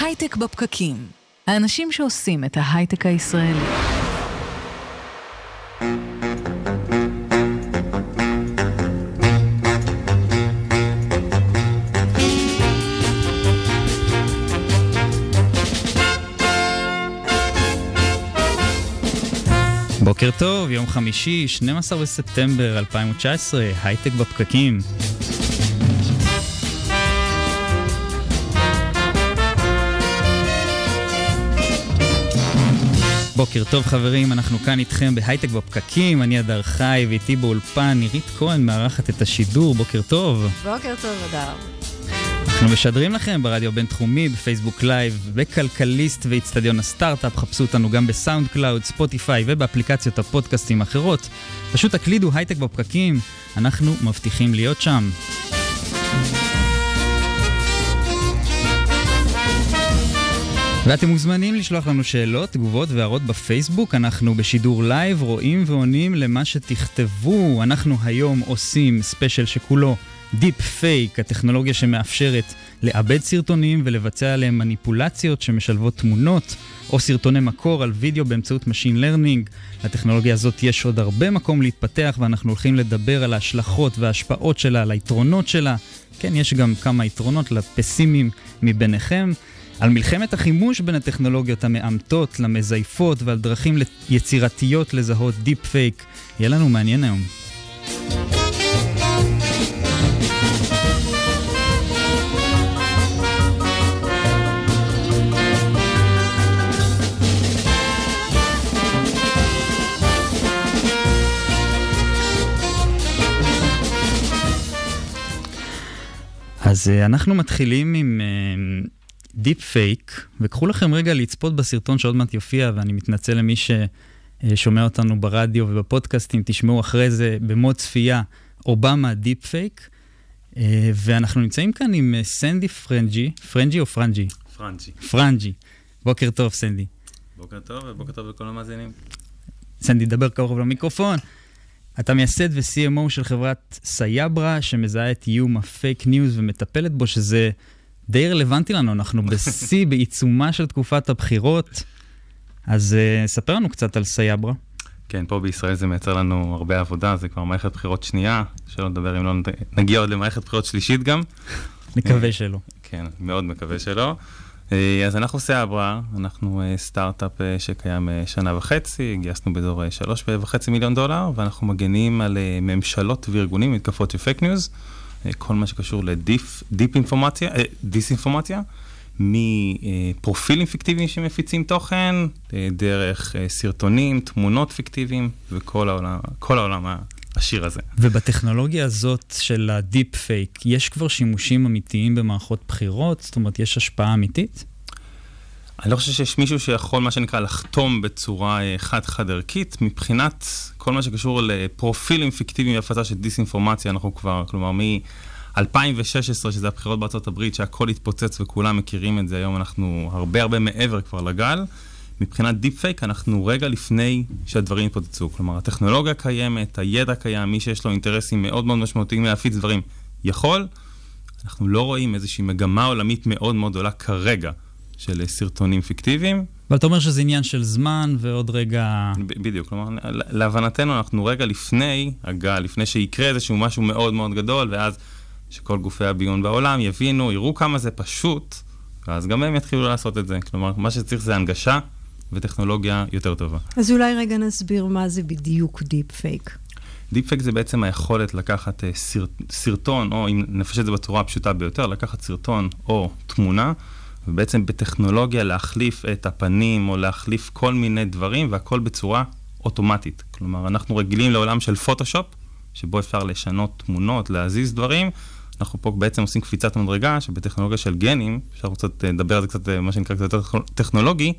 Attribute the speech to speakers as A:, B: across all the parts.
A: הייטק בפקקים. האנשים שעושים את ההייטק הישראלי.
B: בוקר טוב, יום חמישי, 12 בספטמבר 2019, הייטק בפקקים. בוקר טוב חברים, אנחנו כאן איתכם בהייטק בפקקים, אני אדר חי ואיתי באולפן נירית כהן מארחת את השידור, בוקר טוב.
C: בוקר טוב, אדר.
B: אנחנו משדרים לכם ברדיו בינתחומי, בפייסבוק live, בכלכליסט ואיצטדיון הסטארט-אפ, חפשו אותנו גם בסאונד קלאוד, ספוטיפיי ובאפליקציות הפודקאסטים האחרות. פשוט תקלידו הייטק בפקקים, אנחנו מבטיחים להיות שם. ואתם מוזמנים לשלוח לנו שאלות, תגובות והערות בפייסבוק. אנחנו בשידור live רואים ועונים למה שתכתבו. אנחנו היום עושים ספיישל שכולו deep fake, הטכנולוגיה שמאפשרת לעבד סרטונים ולבצע עליהם מניפולציות שמשלבות תמונות או סרטוני מקור על וידאו באמצעות Machine Learning. לטכנולוגיה הזאת יש עוד הרבה מקום להתפתח ואנחנו הולכים לדבר על ההשלכות וההשפעות שלה, על היתרונות שלה. כן, יש גם כמה יתרונות לפסימים מביניכם. על מלחמת החימוש בין הטכנולוגיות המאמתות למזייפות ועל דרכים יצירתיות לזהות deep fake. יהיה לנו מעניין היום. אז uh, אנחנו מתחילים עם deep fake, וקחו לכם רגע לצפות בסרטון שעוד מעט יופיע, ואני מתנצל למי ששומע אותנו ברדיו ובפודקאסטים, תשמעו אחרי זה במוד צפייה, אובמה deep fake. Uh, ואנחנו נמצאים כאן עם uh, סנדי פרנג'י, פרנג'י או פרנג'י?
D: פרנג'י.
B: פרנג'י. בוקר טוב, סנדי.
D: בוקר טוב ובוקר טוב לכל המאזינים.
B: סנדי, דבר קרוב למיקרופון. אתה מייסד ו-CMO של חברת סייברה, שמזהה את איום הפייק ניוז ומטפלת בו, שזה די רלוונטי לנו, אנחנו בשיא, בעיצומה של תקופת הבחירות. אז uh, ספר לנו קצת על סייברה.
D: כן, פה בישראל זה מייצר לנו הרבה עבודה, זה כבר מערכת בחירות שנייה, שלא נדבר אם לא נגיע עוד למערכת בחירות שלישית גם.
B: מקווה שלא.
D: כן, מאוד מקווה שלא. אה, אז אנחנו סייברה, אנחנו אה, סטארט-אפ אה, שקיים שנה וחצי, גייסנו באזור שלוש וחצי מיליון דולר, ואנחנו מגנים על ממשלות וארגונים מתקפות של פייק ניוז, כל מה שקשור לדיס, דיסאינפורמציה, דיסאינפורמציה, מפרופילים פיקטיביים שמפיצים תוכן, דרך סרטונים, תמונות פיקטיביים, וכל העולם, כל העולם העשיר הזה.
B: ובטכנולוגיה הזאת של ה deep fake, יש כבר שימושים אמיתיים במערכות בחירות? זאת אומרת, יש השפעה אמיתית?
D: אני לא חושב שיש מישהו שיכול, מה שנקרא, לחתום בצורה אה, חד-חד ערכית. מבחינת כל מה שקשור לפרופילים פיקטיביים והפצה של דיסאינפורמציה, אנחנו כבר, כלומר, מ-2016, שזה הבחירות בארצות הברית, שהכל התפוצץ וכולם מכירים את זה, היום אנחנו הרבה הרבה מעבר כבר לגל. מבחינת דיפ פייק אנחנו רגע לפני שהדברים יתפוצצו. כלומר, הטכנולוגיה קיימת, הידע קיים, מי שיש לו אינטרסים מאוד מאוד משמעותיים להפיץ דברים יכול. אנחנו לא רואים איזושהי מגמה עולמית מאוד מאוד גדולה כרגע של סרטונים פיקטיביים.
B: אבל אתה אומר שזה עניין של זמן ועוד רגע...
D: ב- בדיוק, כלומר, להבנתנו אנחנו רגע לפני הגל, לפני שיקרה איזשהו משהו מאוד מאוד גדול, ואז שכל גופי הביון בעולם יבינו, יראו כמה זה פשוט, ואז גם הם יתחילו לעשות את זה. כלומר, מה שצריך זה הנגשה. וטכנולוגיה יותר טובה.
C: אז אולי רגע נסביר מה זה בדיוק דיפ פייק.
D: דיפ פייק זה בעצם היכולת לקחת uh, סרט, סרטון, או אם נפשט את זה בצורה הפשוטה ביותר, לקחת סרטון או תמונה, ובעצם בטכנולוגיה להחליף את הפנים, או להחליף כל מיני דברים, והכל בצורה אוטומטית. כלומר, אנחנו רגילים לעולם של פוטושופ, שבו אפשר לשנות תמונות, להזיז דברים. אנחנו פה בעצם עושים קפיצת מדרגה, שבטכנולוגיה של גנים, אפשר קצת אה, לדבר על זה קצת, אה, מה שנקרא, קצת טכנולוגי,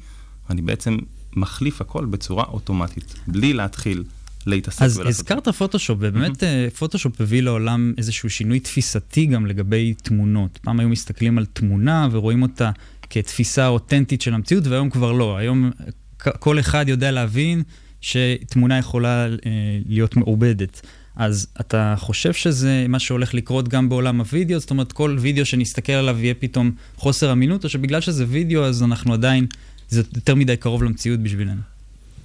D: אני בעצם מחליף הכל בצורה אוטומטית, בלי להתחיל להתעסק
B: אז הזכרת פוטושופ, ובאמת mm-hmm. פוטושופ הביא לעולם איזשהו שינוי תפיסתי גם לגבי תמונות. פעם היו מסתכלים על תמונה ורואים אותה כתפיסה אותנטית של המציאות, והיום כבר לא. היום כל אחד יודע להבין שתמונה יכולה אה, להיות מעובדת. אז אתה חושב שזה מה שהולך לקרות גם בעולם הוידאו? זאת אומרת, כל וידאו שנסתכל עליו יהיה פתאום חוסר אמינות, או שבגלל שזה וידאו אז אנחנו עדיין, זה יותר מדי קרוב למציאות בשבילנו?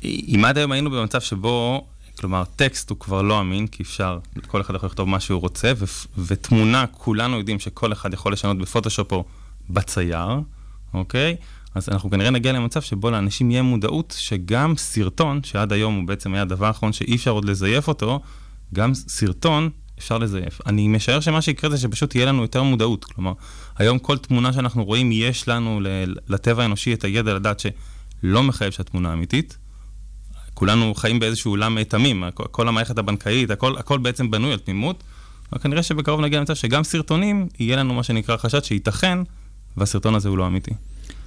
D: אם עד היום היינו במצב שבו, כלומר, טקסט הוא כבר לא אמין, כי אפשר, כל אחד יכול לכתוב מה שהוא רוצה, ו- ותמונה, כולנו יודעים שכל אחד יכול לשנות בפוטושופ או בצייר, אוקיי? אז אנחנו כנראה נגיע למצב שבו לאנשים יהיה מודעות שגם סרטון, שעד היום הוא בעצם היה הדבר האחרון שאי אפשר עוד לזייף אותו, גם סרטון אפשר לזייף. אני משער שמה שיקרה זה שפשוט תהיה לנו יותר מודעות. כלומר, היום כל תמונה שאנחנו רואים, יש לנו לטבע האנושי את הידע לדעת שלא מחייב שהתמונה אמיתית. כולנו חיים באיזשהו עולם תמים, כל המערכת הבנקאית, הכל, הכל בעצם בנוי על תמימות. אבל כנראה שבקרוב נגיע למצב שגם סרטונים, יהיה לנו מה שנקרא חשד שייתכן, והסרטון הזה הוא לא אמיתי.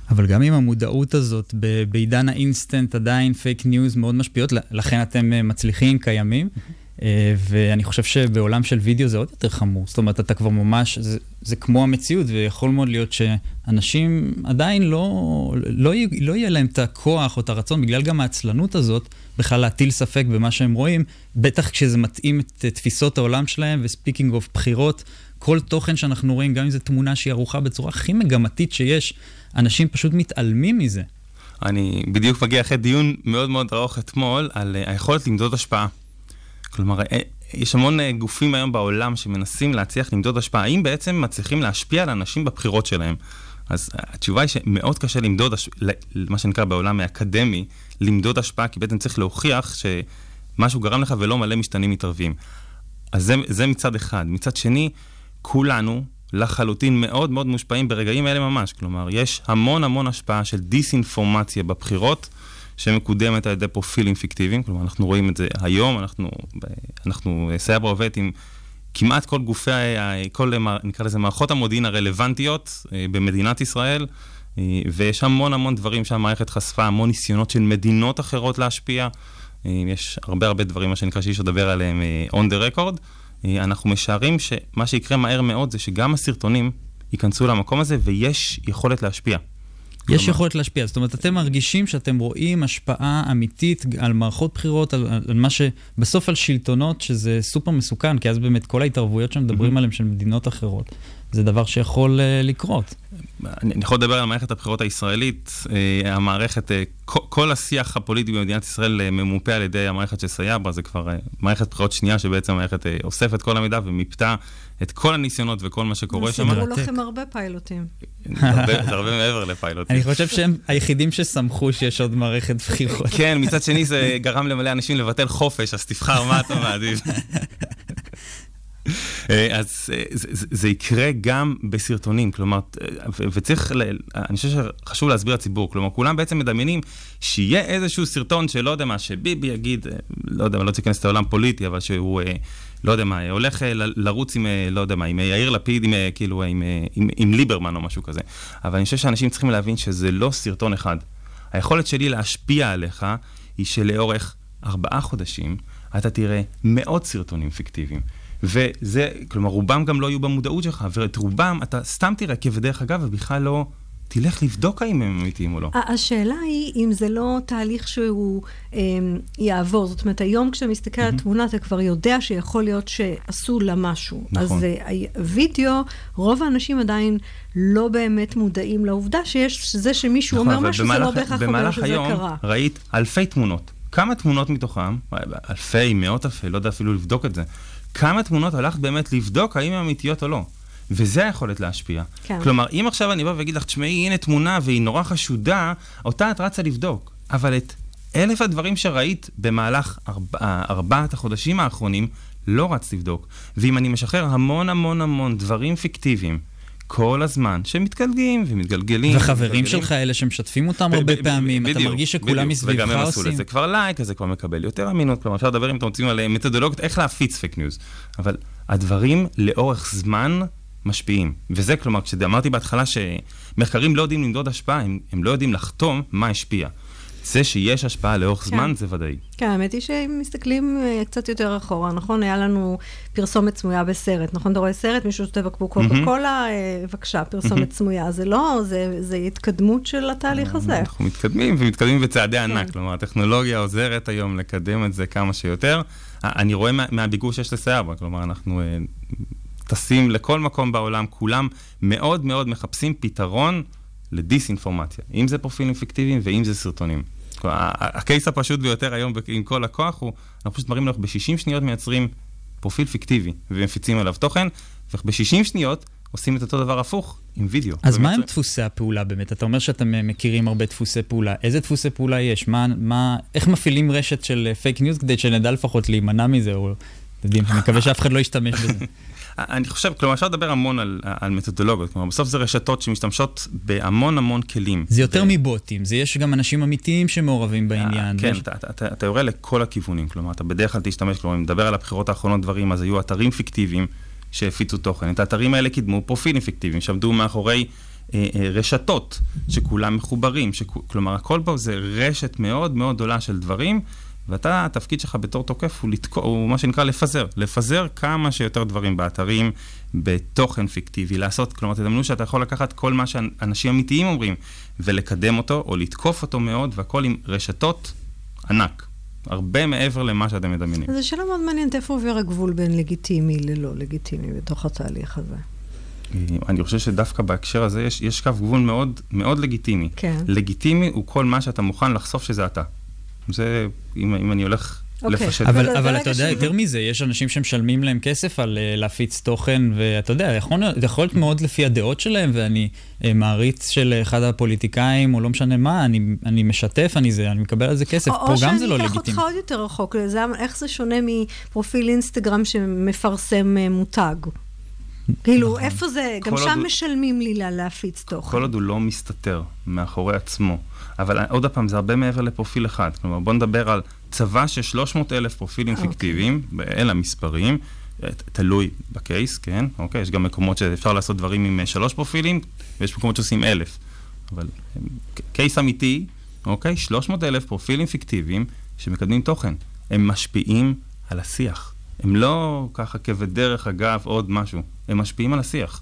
B: אבל גם עם המודעות הזאת, בעידן האינסטנט עדיין פייק ניוז מאוד משפיעות, לכן אתם אה, מצליחים, קיימים. אה, ואני חושב שבעולם של וידאו זה עוד יותר חמור. זאת אומרת, אתה כבר ממש, זה, זה כמו המציאות, ויכול מאוד להיות שאנשים עדיין לא, לא, לא יהיה להם את הכוח או את הרצון, בגלל גם העצלנות הזאת, בכלל להטיל ספק במה שהם רואים, בטח כשזה מתאים את תפיסות העולם שלהם, ו speaking of בחירות, כל תוכן שאנחנו רואים, גם אם זו תמונה שהיא ערוכה בצורה הכי מגמתית שיש, אנשים פשוט מתעלמים מזה.
D: אני בדיוק מגיע אחרי דיון מאוד מאוד ארוך אתמול על אה, היכולת למדוד השפעה. כלומר, אה, יש המון אה, גופים היום בעולם שמנסים להצליח למדוד השפעה. האם בעצם מצליחים להשפיע על אנשים בבחירות שלהם? אז התשובה היא שמאוד קשה למדוד, מה שנקרא בעולם האקדמי, למדוד השפעה, כי בעצם צריך להוכיח שמשהו גרם לך ולא מלא משתנים מתערבים. אז זה, זה מצד אחד. מצד שני, כולנו לחלוטין מאוד מאוד מושפעים ברגעים אלה ממש. כלומר, יש המון המון השפעה של דיסאינפורמציה בבחירות. שמקודמת על ידי פרופילים פיקטיביים, כלומר אנחנו רואים את זה היום, אנחנו, אנחנו סייבר עובדת עם כמעט כל גופי, כל נקרא לזה מערכות המודיעין הרלוונטיות אה, במדינת ישראל, אה, ויש המון המון דברים שהמערכת חשפה, המון ניסיונות של מדינות אחרות להשפיע, אה, יש הרבה הרבה דברים, מה שנקרא, שאי אפשר לדבר עליהם on the record. אנחנו משערים שמה שיקרה מהר מאוד זה שגם הסרטונים ייכנסו למקום הזה ויש יכולת להשפיע.
B: יש יכולת להשפיע. זאת אומרת, אתם מרגישים שאתם רואים השפעה אמיתית על מערכות בחירות, על, על מה ש... בסוף על שלטונות, שזה סופר מסוכן, כי אז באמת כל ההתערבויות שמדברים עליהן של מדינות אחרות, זה דבר שיכול uh, לקרות.
D: אני יכול לדבר על מערכת הבחירות הישראלית. אה, המערכת, אה, כל השיח הפוליטי במדינת ישראל אה, ממופה על ידי המערכת של סייברה, זה כבר מערכת בחירות שנייה שבעצם המערכת אוספת כל המידע ומיפתה את כל הניסיונות וכל מה שקורה שם.
C: סידרו לכם הרבה פיילוטים.
D: זה הרבה מעבר לפיילוטים.
B: אני חושב שהם היחידים ששמחו שיש עוד מערכת בחירות.
D: כן, מצד שני זה גרם למלא אנשים לבטל חופש, אז תבחר מה אתה מעדיף. אה, אז אה, זה, זה יקרה גם בסרטונים, כלומר, אה, וצריך, אני חושב שחשוב להסביר לציבור, כלומר, כולם בעצם מדמיינים שיהיה איזשהו סרטון שלא יודע מה, שביבי יגיד, לא יודע מה, לא רוצה להיכנס לעולם פוליטי, אבל שהוא, לא יודע מה, הולך לרוץ עם, לא יודע מה, עם יאיר לפיד, עם, כאילו, עם, עם, עם ליברמן או משהו כזה. אבל אני חושב שאנשים צריכים להבין שזה לא סרטון אחד. היכולת שלי להשפיע עליך היא שלאורך ארבעה חודשים אתה תראה מאות סרטונים פיקטיביים. וזה, כלומר, רובם גם לא יהיו במודעות שלך, ואת רובם אתה סתם תראה כבדרך אגב, ובכלל לא... תלך לבדוק האם הם אמיתיים או לא.
C: השאלה היא אם זה לא תהליך שהוא אה, יעבור. זאת אומרת, היום כשאתה מסתכל mm-hmm. על התמונה, אתה כבר יודע שיכול להיות שעשו לה משהו. נכון. אז אה, וידאו, רוב האנשים עדיין לא באמת מודעים לעובדה שיש זה שמישהו נכון, אומר משהו, במהלך, זה לא בהכרח אומר שזה
D: היום
C: קרה.
D: ראית אלפי תמונות. כמה תמונות מתוכם, אלפי, מאות אלפי, לא יודע אפילו לבדוק את זה, כמה תמונות הלכת באמת לבדוק האם הן אמיתיות או לא. וזה היכולת להשפיע. כן. כלומר, אם עכשיו אני בא ואגיד לך, תשמעי, הנה תמונה והיא נורא חשודה, אותה את רצה לבדוק. אבל את אלף הדברים שראית במהלך ארבע, ארבעת החודשים האחרונים, לא רצת לבדוק. ואם אני משחרר המון המון המון דברים פיקטיביים, כל הזמן, שמתגלגלים ומתגלגלים.
B: וחברים. שלך אלה שמשתפים אותם הרבה פעמים, אתה מרגיש שכולם מסביבך עושים. וגם הם עשו
D: לזה כבר לייק, אז זה כבר מקבל יותר אמינות, כלומר אפשר לדבר אם אתם רוצים על מתודולוגיות, איך להפיץ פייק ניוז. אבל הדברים לאורך זמן משפיעים. וזה כלומר, כשאמרתי בהתחלה שמחקרים לא יודעים למדוד השפעה, הם, הם לא יודעים לחתום מה השפיע. זה שיש השפעה לאורך כן. זמן, זה ודאי.
C: כן, האמת היא שאם מסתכלים uh, קצת יותר אחורה, נכון? היה לנו פרסומת סמויה בסרט, נכון? אתה רואה סרט, מישהו שותה בקבוק קוקה קולה, אה, בבקשה, פרסומת סמויה. זה לא, זה, זה התקדמות של התהליך הזה.
D: אנחנו מתקדמים, ומתקדמים בצעדי כן. ענק. כלומר, הטכנולוגיה עוזרת היום לקדם את זה כמה שיותר. אני רואה מה, מהביקוש שיש ל Cyabra, כלומר, אנחנו אה, טסים לכל מקום בעולם, כולם מאוד מאוד מחפשים פתרון לדיסאינפורמציה, אם זה פרופילים פיקטיביים ואם זה סרטונים. ה case הפשוט ביותר היום עם כל הכוח הוא, אנחנו פשוט מראים לך ב-60 שניות מייצרים פרופיל פיקטיבי ומפיצים עליו תוכן, וב-60 שניות עושים את אותו דבר הפוך עם וידאו.
B: אז מה הם דפוסי הפעולה באמת? אתה אומר שאתם מכירים הרבה דפוסי פעולה. איזה דפוסי פעולה יש? מה, מה, איך מפעילים רשת של פייק ניוז כדי שנדע לפחות להימנע מזה, או יודעים, אני מקווה שאף אחד לא ישתמש בזה.
D: אני חושב, כלומר, אפשר לדבר המון על, על מתודולוגיות, כלומר, בסוף זה רשתות שמשתמשות בהמון המון כלים.
B: זה יותר ו... מבוטים, זה יש גם אנשים אמיתיים שמעורבים בעניין.
D: כן. אתה, אתה, אתה, אתה יורה לכל הכיוונים, כלומר, אתה בדרך כלל תשתמש, כלומר, אם נדבר על הבחירות האחרונות דברים, אז היו אתרים פיקטיביים שהפיצו תוכן. את האתרים האלה קידמו פרופילים פיקטיביים, שעמדו מאחורי אה, אה, רשתות, שכולם מחוברים, שכ... כלומר, הכל פה זה רשת מאוד מאוד גדולה של דברים. ואתה, התפקיד שלך בתור תוקף הוא, לתקוע, הוא מה שנקרא לפזר, לפזר כמה שיותר דברים באתרים, בתוכן פיקטיבי, לעשות, כלומר, תדמיינו שאתה יכול לקחת כל מה שאנשים אמיתיים אומרים, ולקדם אותו, או לתקוף אותו מאוד, והכל עם רשתות ענק. הרבה מעבר למה שאתם מדמיינים.
C: זו שאלה מאוד מעניינת, איפה עובר הגבול בין לגיטימי ללא לגיטימי בתוך התהליך הזה?
D: אני חושב שדווקא בהקשר הזה יש, יש קו גבול מאוד, מאוד לגיטימי.
C: כן.
D: לגיטימי הוא כל מה שאתה מוכן לחשוף שזה אתה. זה, אם, אם אני הולך okay. אוקיי. לפשט.
B: אבל, אבל אתה יודע, יותר מזה, יש אנשים שמשלמים להם כסף על uh, להפיץ תוכן, ואתה יודע, יכול, יכול להיות מאוד לפי הדעות שלהם, ואני uh, מעריץ של אחד הפוליטיקאים, או לא משנה מה, אני, אני משתף, אני זה, אני מקבל על זה כסף, פה גם זה לא לגיטימי. או שאני אקח אותך
C: עוד יותר רחוק, זה, איך זה שונה מפרופיל אינסטגרם שמפרסם uh, מותג? כאילו, נכון. איפה זה, גם שם הוא... משלמים לי להפיץ תוכן.
D: כל עוד הוא לא מסתתר מאחורי עצמו. אבל עוד פעם, זה הרבה מעבר לפרופיל אחד. כלומר, בוא נדבר על צבא של 300 אלף פרופילים okay. אוקיי. פיקטיביים, אלה המספרים, תלוי בקייס, כן? אוקיי, יש גם מקומות שאפשר לעשות דברים עם שלוש פרופילים, ויש מקומות שעושים אלף. אבל קייס אמיתי, אוקיי? 300 אלף פרופילים פיקטיביים שמקדמים תוכן. הם משפיעים על השיח. הם לא ככה כבדרך אגב עוד משהו, הם משפיעים על השיח.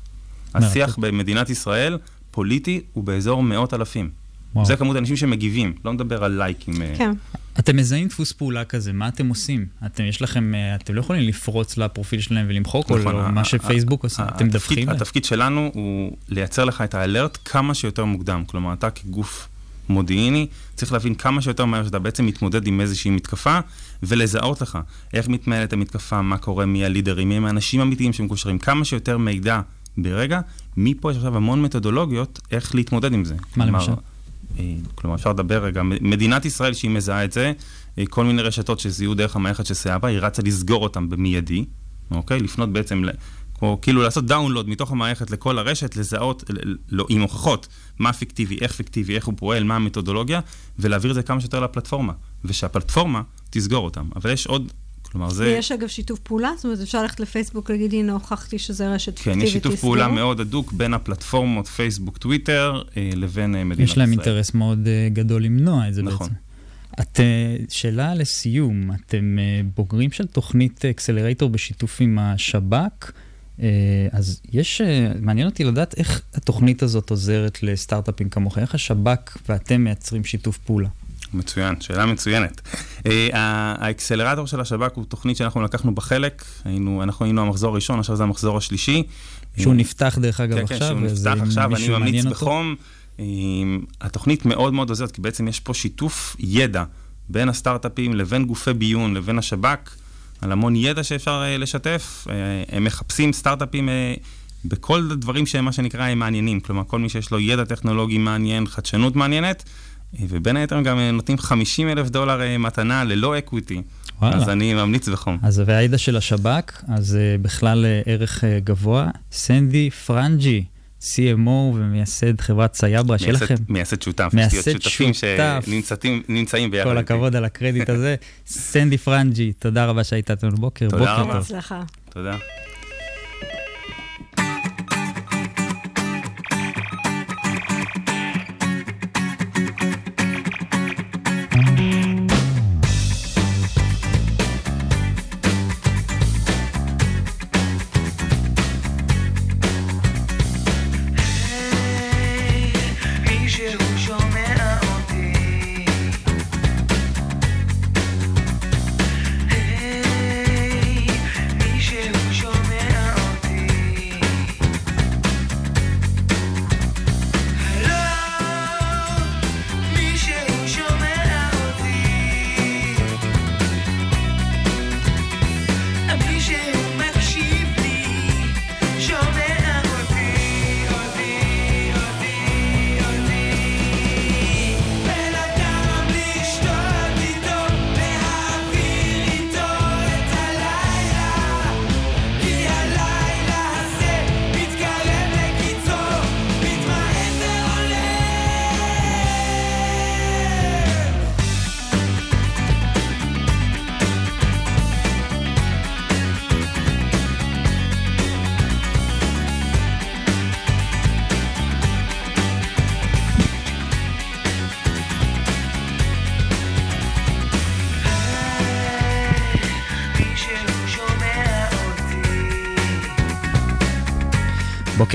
D: השיח במדינת ישראל, פוליטי, הוא באזור מאות אלפים. וואו. זה כמות האנשים שמגיבים, לא מדבר על לייקים.
C: אה. כן.
B: אתם מזהים דפוס פעולה כזה, מה אתם עושים? אתם, יש לכם, אה, אתם לא יכולים לפרוץ לפרופיל שלהם ולמחוק, נכון, או מה שפייסבוק עושה, אתם מדווחים
D: להם? התפקיד שלנו הוא לייצר לך את האלרט כמה שיותר מוקדם. כלומר, אתה כגוף מודיעיני, צריך להבין כמה שיותר מהר שאתה בעצם מתמודד עם איזושהי מתקפה, ולזהות לך איך מתנהלת המתקפה, מה קורה, מי הלידרים, מי הם האנשים האמיתיים שמקושרים, כמה שיותר מידע ברגע. מפה יש עכשיו המון מתודולוגיות איך להתמודד עם זה. מה
B: כלומר, למשל?
D: אה, כלומר, אפשר לדבר רגע, מדינת ישראל שהיא מזהה את זה, אה, כל מיני רשתות שזיהו דרך המערכת של סייבה, היא רצה לסגור אותם במיידי, אוקיי? לפנות בעצם, או כאילו לעשות דאונלוד מתוך המערכת לכל הרשת, לזהות, לא, עם הוכחות, מה פיקטיבי, איך פיקטיבי, איך הוא פועל, מה המתודולוגיה, ולהעביר את זה כמה שיותר לפלטפורמה, ושהפלטפורמה תסגור אותם. אבל יש עוד
C: כלומר, זה... ויש אגב שיתוף פעולה? זאת אומרת, אפשר ללכת לפייסבוק ולהגיד, הנה, הוכחתי שזה רשת פיקטיבית.
D: כן, יש שיתוף פעולה מאוד הדוק בין הפלטפורמות פייסבוק, טוויטר, אה, לבין אה, מדינת ישראל.
B: יש להם אינטרס מאוד אה, גדול למנוע את זה נכון. בעצם. את, שאלה לסיום, אתם בוגרים של תוכנית אקסלרייטור בשיתוף עם השב"כ, אז יש, מעניין אותי לדעת איך התוכנית הזאת עוזרת לסטארט-אפים כמוך, איך השב"כ ואתם מייצרים שיתוף פעולה.
D: מצוין, שאלה מצוינת. אה, האקסלרטור של השב"כ הוא תוכנית שאנחנו לקחנו בחלק, היינו, אנחנו היינו המחזור הראשון, עכשיו זה המחזור השלישי.
B: שהוא נפתח דרך אגב
D: כן, עכשיו, כן, שהוא נפתח עכשיו, אני ממליץ בחום. אה, התוכנית מאוד מאוד עוזרת, כי בעצם יש פה שיתוף ידע בין הסטארט-אפים לבין גופי ביון לבין השב"כ, על המון ידע שאפשר אה, לשתף. הם מחפשים סטארט-אפים בכל הדברים שהם מה שנקרא מעניינים, כלומר כל מי שיש לו ידע טכנולוגי מעניין, חדשנות מעניינת. ובין היתר גם נותנים 50 אלף דולר אה, מתנה ללא equity. וואלה. אז אני ממליץ בחום.
B: אז והעידה של השב"כ, אז uh, בכלל ערך גבוה. סנדי פרנג'י, CMO ומייסד חברת Cyabra, שיהיה לכם...
D: מייסד שותף,
B: מייסד שותפים
D: שנמצאים ביחד.
B: כל הכבוד על הקרדיט הזה. סנדי פרנג'י, תודה רבה שהיית איתנו בוקר.
D: תודה רבה.
C: תודה.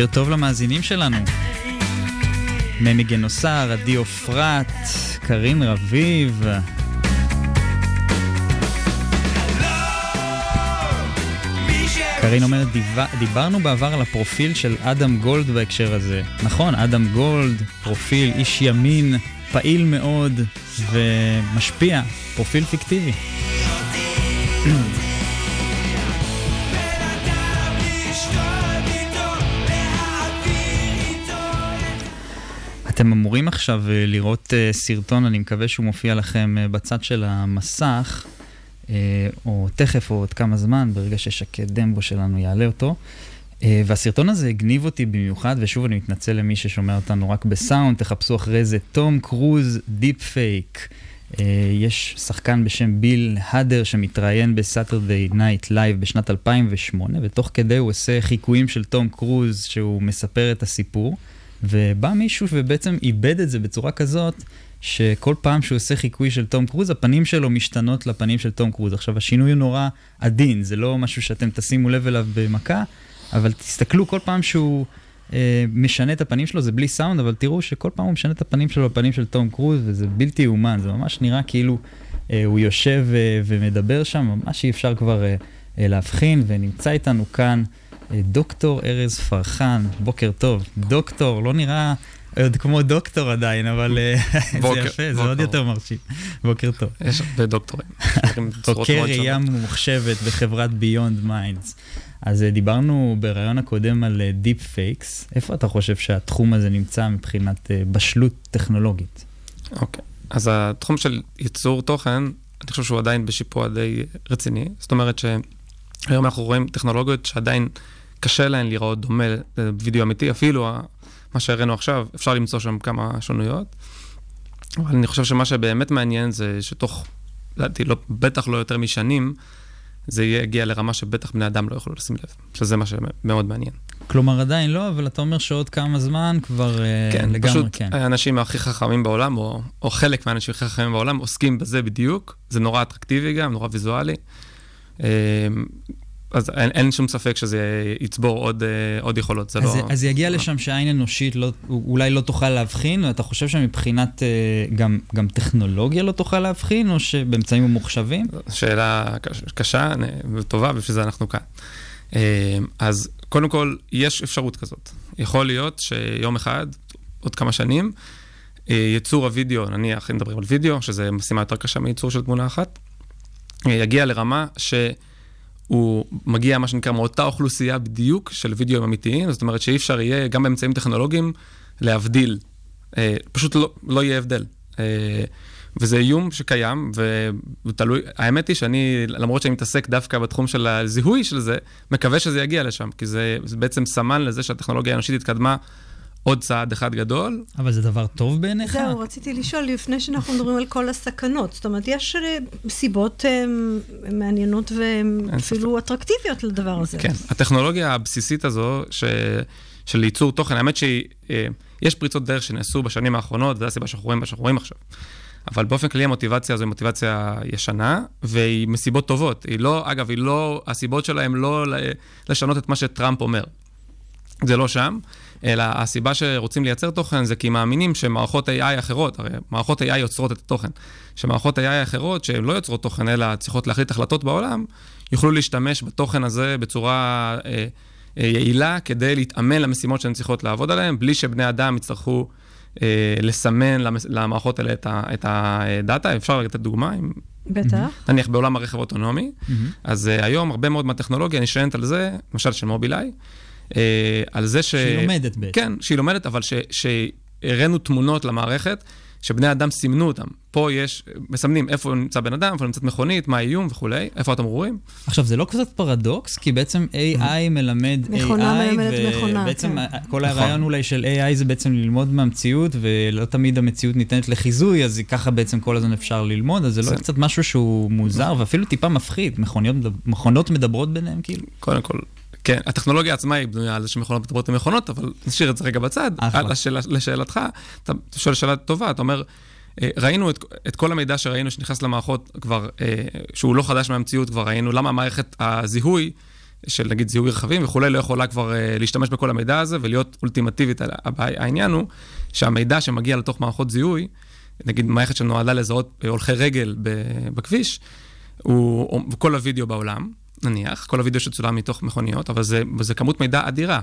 B: בוקר טוב למאזינים שלנו. מני גנוסר, עדי עופרת, קרין רביב. קרין אומרת, דיברנו בעבר על הפרופיל של אדם גולד בהקשר הזה. נכון, אדם גולד, פרופיל, איש ימין, פעיל מאוד ומשפיע, פרופיל פיקטיבי. אתם אמורים עכשיו אה, לראות אה, סרטון, אני מקווה שהוא מופיע לכם אה, בצד של המסך, או תכף או עוד כמה זמן, ברגע ששקד דמבו שלנו יעלה אותו. והסרטון הזה הגניב אותי במיוחד, ושוב אני מתנצל למי ששומע אותנו רק בסאונד, תחפשו אחרי זה תום קרוז דיפ פייק. יש שחקן בשם ביל האדר שמתראיין ב Saturday Night Live בשנת 2008, ותוך כדי הוא עושה חיקויים של תום קרוז שהוא מספר את הסיפור. ובא מישהו ובעצם איבד את זה בצורה כזאת, שכל פעם שהוא עושה חיקוי של תום קרוז, הפנים שלו משתנות לפנים של תום קרוז. עכשיו, השינוי הוא נורא עדין, זה לא משהו שאתם תשימו לב אליו במכה, אבל תסתכלו כל פעם שהוא אה, משנה את הפנים שלו, זה בלי סאונד, אבל תראו שכל פעם הוא משנה את הפנים שלו לפנים של תום קרוז, וזה בלתי יאומן, זה ממש נראה כאילו אה, הוא יושב אה, ומדבר שם, ממש אי אפשר כבר אה, אה, להבחין, ונמצא איתנו כאן. דוקטור ארז פרחן, בוקר טוב. דוקטור, לא נראה עוד כמו דוקטור עדיין, אבל אה, זה יפה, זה עוד יותר מרשים. בוקר טוב.
E: יש הרבה דוקטורים.
B: חוקר ראייה ממוחשבת בחברת Beyond Minds. אז אה, דיברנו בריאיון הקודם על deep אה, fakes. איפה אתה חושב שהתחום הזה נמצא מבחינת בשלות טכנולוגית?
E: אוקיי, אז התחום של ייצור תוכן, אני חושב שהוא עדיין בשיפוע די רציני. זאת אומרת שהיום אנחנו רואים טכנולוגיות שעדיין קשה להן לראות דומה לוידאו אמיתי, אפילו מה שהראינו עכשיו, אפשר למצוא שם כמה שונויות. אבל אני חושב שמה שבאמת מעניין זה שתוך, לדעתי, לא, בטח לא יותר משנים, זה יגיע לרמה שבטח בני אדם לא יוכלו לשים לב, שזה מה שמאוד מעניין.
B: כלומר, עדיין לא, אבל אתה אומר שעוד כמה זמן כבר אה,
E: כן,
B: לגמרי
E: פשוט כן. האנשים הכי חכמים בעולם, או, או חלק מהאנשים הכי חכמים בעולם, עוסקים בזה בדיוק. זה נורא אטרקטיבי גם, נורא ויזואלי. אז אין, אין שום ספק שזה יצבור עוד, אה, עוד יכולות, זה
B: אז
E: לא...
B: אז יגיע לשם שעין אנושית לא, אולי לא תוכל להבחין, ואתה חושב שמבחינת אה, גם, גם טכנולוגיה לא תוכל להבחין, או שבאמצעים ממוחשבים?
E: שאלה קשה וטובה, ובשביל זה אנחנו כאן. אה, אז קודם כל, יש אפשרות כזאת. יכול להיות שיום אחד, עוד כמה שנים, ייצור הוידאו, נניח, אם מדברים על וידאו, שזה משימה יותר קשה מייצור של תמונה אחת, יגיע לרמה ש... הוא מגיע, מה שנקרא, מאותה אוכלוסייה בדיוק של וידאוים אמיתיים, זאת אומרת שאי אפשר יהיה, גם באמצעים טכנולוגיים, להבדיל. אה, פשוט לא, לא יהיה הבדל. אה, וזה איום שקיים, ותלוי, האמת היא שאני, למרות שאני מתעסק דווקא בתחום של הזיהוי של זה, מקווה שזה יגיע לשם, כי זה, זה בעצם סמן לזה שהטכנולוגיה האנושית התקדמה עוד צעד אחד גדול.
B: אבל זה דבר טוב בעיניך?
C: זהו, רציתי לשאול, לפני שאנחנו מדברים על כל הסכנות. זאת אומרת, יש אה, סיבות אה, מעניינות ואפילו אטרקטיביות לדבר הזה.
E: כן, הטכנולוגיה הבסיסית הזו ש... של ייצור תוכן, האמת שיש אה, פריצות דרך שנעשו בשנים האחרונות, וזו הסיבה שאנחנו רואים מה שאנחנו רואים עכשיו. אבל באופן כללי המוטיבציה הזו היא מוטיבציה ישנה, והיא מסיבות טובות. היא לא, אגב, היא לא, הסיבות שלה הן לא לשנות את מה שטראמפ אומר. זה לא שם. אלא הסיבה שרוצים לייצר תוכן זה כי מאמינים שמערכות AI אחרות, הרי מערכות AI יוצרות את התוכן, שמערכות AI אחרות שהן לא יוצרות תוכן אלא צריכות להחליט החלטות בעולם, יוכלו להשתמש בתוכן הזה בצורה אה, אה, יעילה כדי להתאמן למשימות שהן צריכות לעבוד עליהן, בלי שבני אדם יצטרכו אה, לסמן למס, למערכות האלה את, ה, את הדאטה. אפשר לתת דוגמה? אם...
C: בטח.
E: נניח בעולם הרכב האוטונומי, mm-hmm. אז uh, היום הרבה מאוד מהטכנולוגיה נשענת על זה, למשל של מובילאיי,
B: על זה ש... שהיא לומדת בעצם.
E: כן, שהיא לומדת, אבל שהראינו תמונות למערכת, שבני אדם סימנו אותם. פה יש, מסמנים איפה נמצא בן אדם, איפה נמצאת מכונית, מה האיום וכולי, איפה אתם רואים.
B: עכשיו, זה לא קצת פרדוקס, כי בעצם AI מלמד AI,
C: מכונה מלמדת מכונה,
B: ובעצם כן. כל הרעיון נכון. אולי של AI זה בעצם ללמוד מהמציאות, ולא תמיד המציאות ניתנת לחיזוי, אז ככה בעצם כל הזמן אפשר ללמוד, אז זה לא קצת משהו שהוא מוזר, ואפילו טיפה מפחיד, מכונות מדברות ביניהם, כאילו.
E: קודם כל, כן, הטכנולוגיה עצמה היא בנויה על זה שמכונות מדברות עם מכונות, אבל נשאיר את זה רגע בצד. אחלה. לשאל, לשאלתך, אתה שואל שאלה טובה, אתה אומר, ראינו את, את כל המידע שראינו שנכנס למערכות כבר, אה, שהוא לא חדש מהמציאות, כבר ראינו למה מערכת הזיהוי של נגיד זיהוי רכבים וכולי, לא יכולה כבר uh, להשתמש בכל המידע הזה ולהיות אולטימטיבית. העניין הוא שהמידע שמגיע לתוך מערכות זיהוי, נגיד מערכת שנועדה לזהות הולכי רגל בכביש, הוא, כל הוידאו בעולם, נניח, כל הוידאו שצולם מתוך מכוניות, אבל זה, זה כמות מידע אדירה.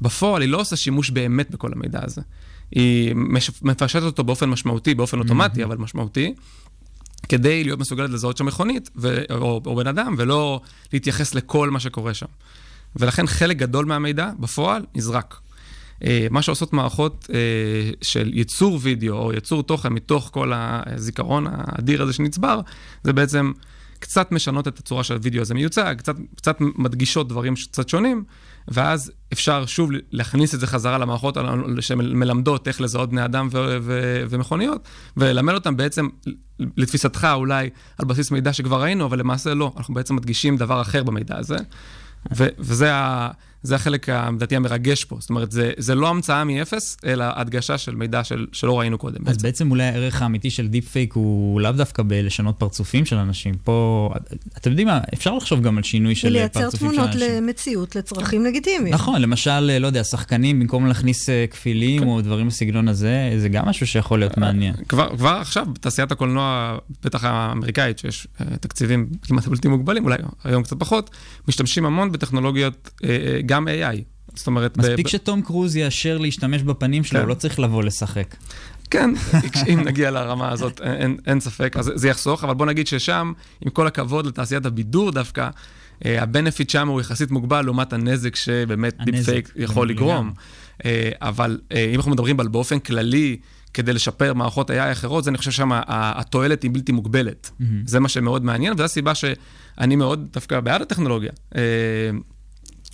E: בפועל היא לא עושה שימוש באמת בכל המידע הזה. היא מפשטת אותו באופן משמעותי, באופן אוטומטי, mm-hmm. אבל משמעותי, כדי להיות מסוגלת לזהות שם מכונית ו- או, או בן אדם, ולא להתייחס לכל מה שקורה שם. ולכן חלק גדול מהמידע בפועל נזרק. אה, מה שעושות מערכות אה, של ייצור וידאו או ייצור תוכן מתוך כל הזיכרון האדיר הזה שנצבר, זה בעצם קצת משנות את הצורה שהווידאו הזה מיוצג, קצת, קצת מדגישות דברים קצת שונים, ואז אפשר שוב להכניס את זה חזרה למערכות שמלמדות איך לזהות בני אדם ו- ו- ומכוניות, וללמד אותם בעצם, לתפיסתך אולי, על בסיס מידע שכבר ראינו, אבל למעשה לא, אנחנו בעצם מדגישים דבר אחר במידע הזה. ו- וזה ה- החלק, לדעתי, המרגש פה. זאת אומרת, זה, זה לא המצאה מאפס, אלא הדגשה של מידע של, שלא ראינו קודם.
B: אז בעצם. בעצם אולי הערך האמיתי של דיפ פייק הוא לאו דווקא בלשנות פרצופים של אנשים. פה, אתם יודעים מה, אפשר לחשוב גם על שינוי של פרצופים של אנשים.
C: ולייצר תמונות למציאות, לצרכים לגיטימיים.
B: נכון, למשל, לא יודע, שחקנים, במקום להכניס אה, כפילים כן. או דברים בסגנון הזה, זה גם משהו שיכול להיות מעניין.
E: כבר, כבר עכשיו, בתעשיית הקולנוע, בטח האמריקאית, שיש אה, תקציבים כמעט בלתי מוגבלים, אולי היום קצת פחות, משתמשים המון בטכנולוגיות, אה, אה, גם AI. זאת אומרת...
B: מספיק ב... שתום קרוז יאשר להשתמש בפנים שלו, כן. הוא לא צריך לבוא לשחק.
E: כן, אם נגיע לרמה הזאת, אין, אין ספק, אז זה יחסוך, אבל בוא נגיד ששם, עם כל הכבוד לתעשיית הבידור דווקא, ה benefit שם הוא יחסית מוגבל לעומת הנזק שבאמת דיפ פייק יכול לגרום. אבל אם אנחנו מדברים על באופן כללי, כדי לשפר מערכות AI אחרות, אני חושב שם התועלת היא בלתי מוגבלת. Mm-hmm. זה מה שמאוד מעניין, וזו הסיבה שאני מאוד דווקא בעד הטכנולוגיה.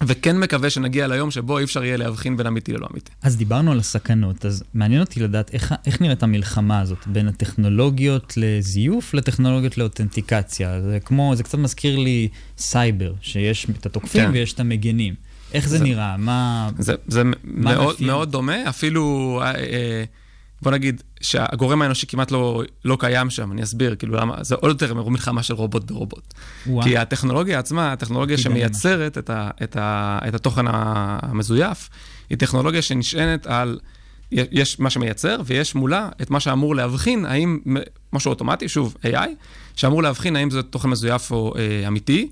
E: וכן מקווה שנגיע ליום שבו אי אפשר יהיה להבחין בין אמיתי ללא אמיתי.
B: אז דיברנו על הסכנות, אז מעניין אותי לדעת איך, איך נראית המלחמה הזאת בין הטכנולוגיות לזיוף לטכנולוגיות לאותנטיקציה. זה כמו, זה קצת מזכיר לי סייבר, שיש את התוקפים כן. ויש את המגנים. איך זה, זה נראה? מה...
E: זה, זה מה מאוד, מאוד דומה, אפילו... אה, אה, בוא נגיד שהגורם האנושי כמעט לא, לא קיים שם, אני אסביר, כאילו למה, זה עוד יותר מלחמה של רובוט ברובוט. וואו. כי הטכנולוגיה עצמה, הטכנולוגיה שמייצרת את, ה, את, ה, את התוכן המזויף, היא טכנולוגיה שנשענת על, יש מה שמייצר, ויש מולה את מה שאמור להבחין, האם, משהו אוטומטי, שוב, AI, שאמור להבחין האם זה תוכן מזויף או אה, אמיתי.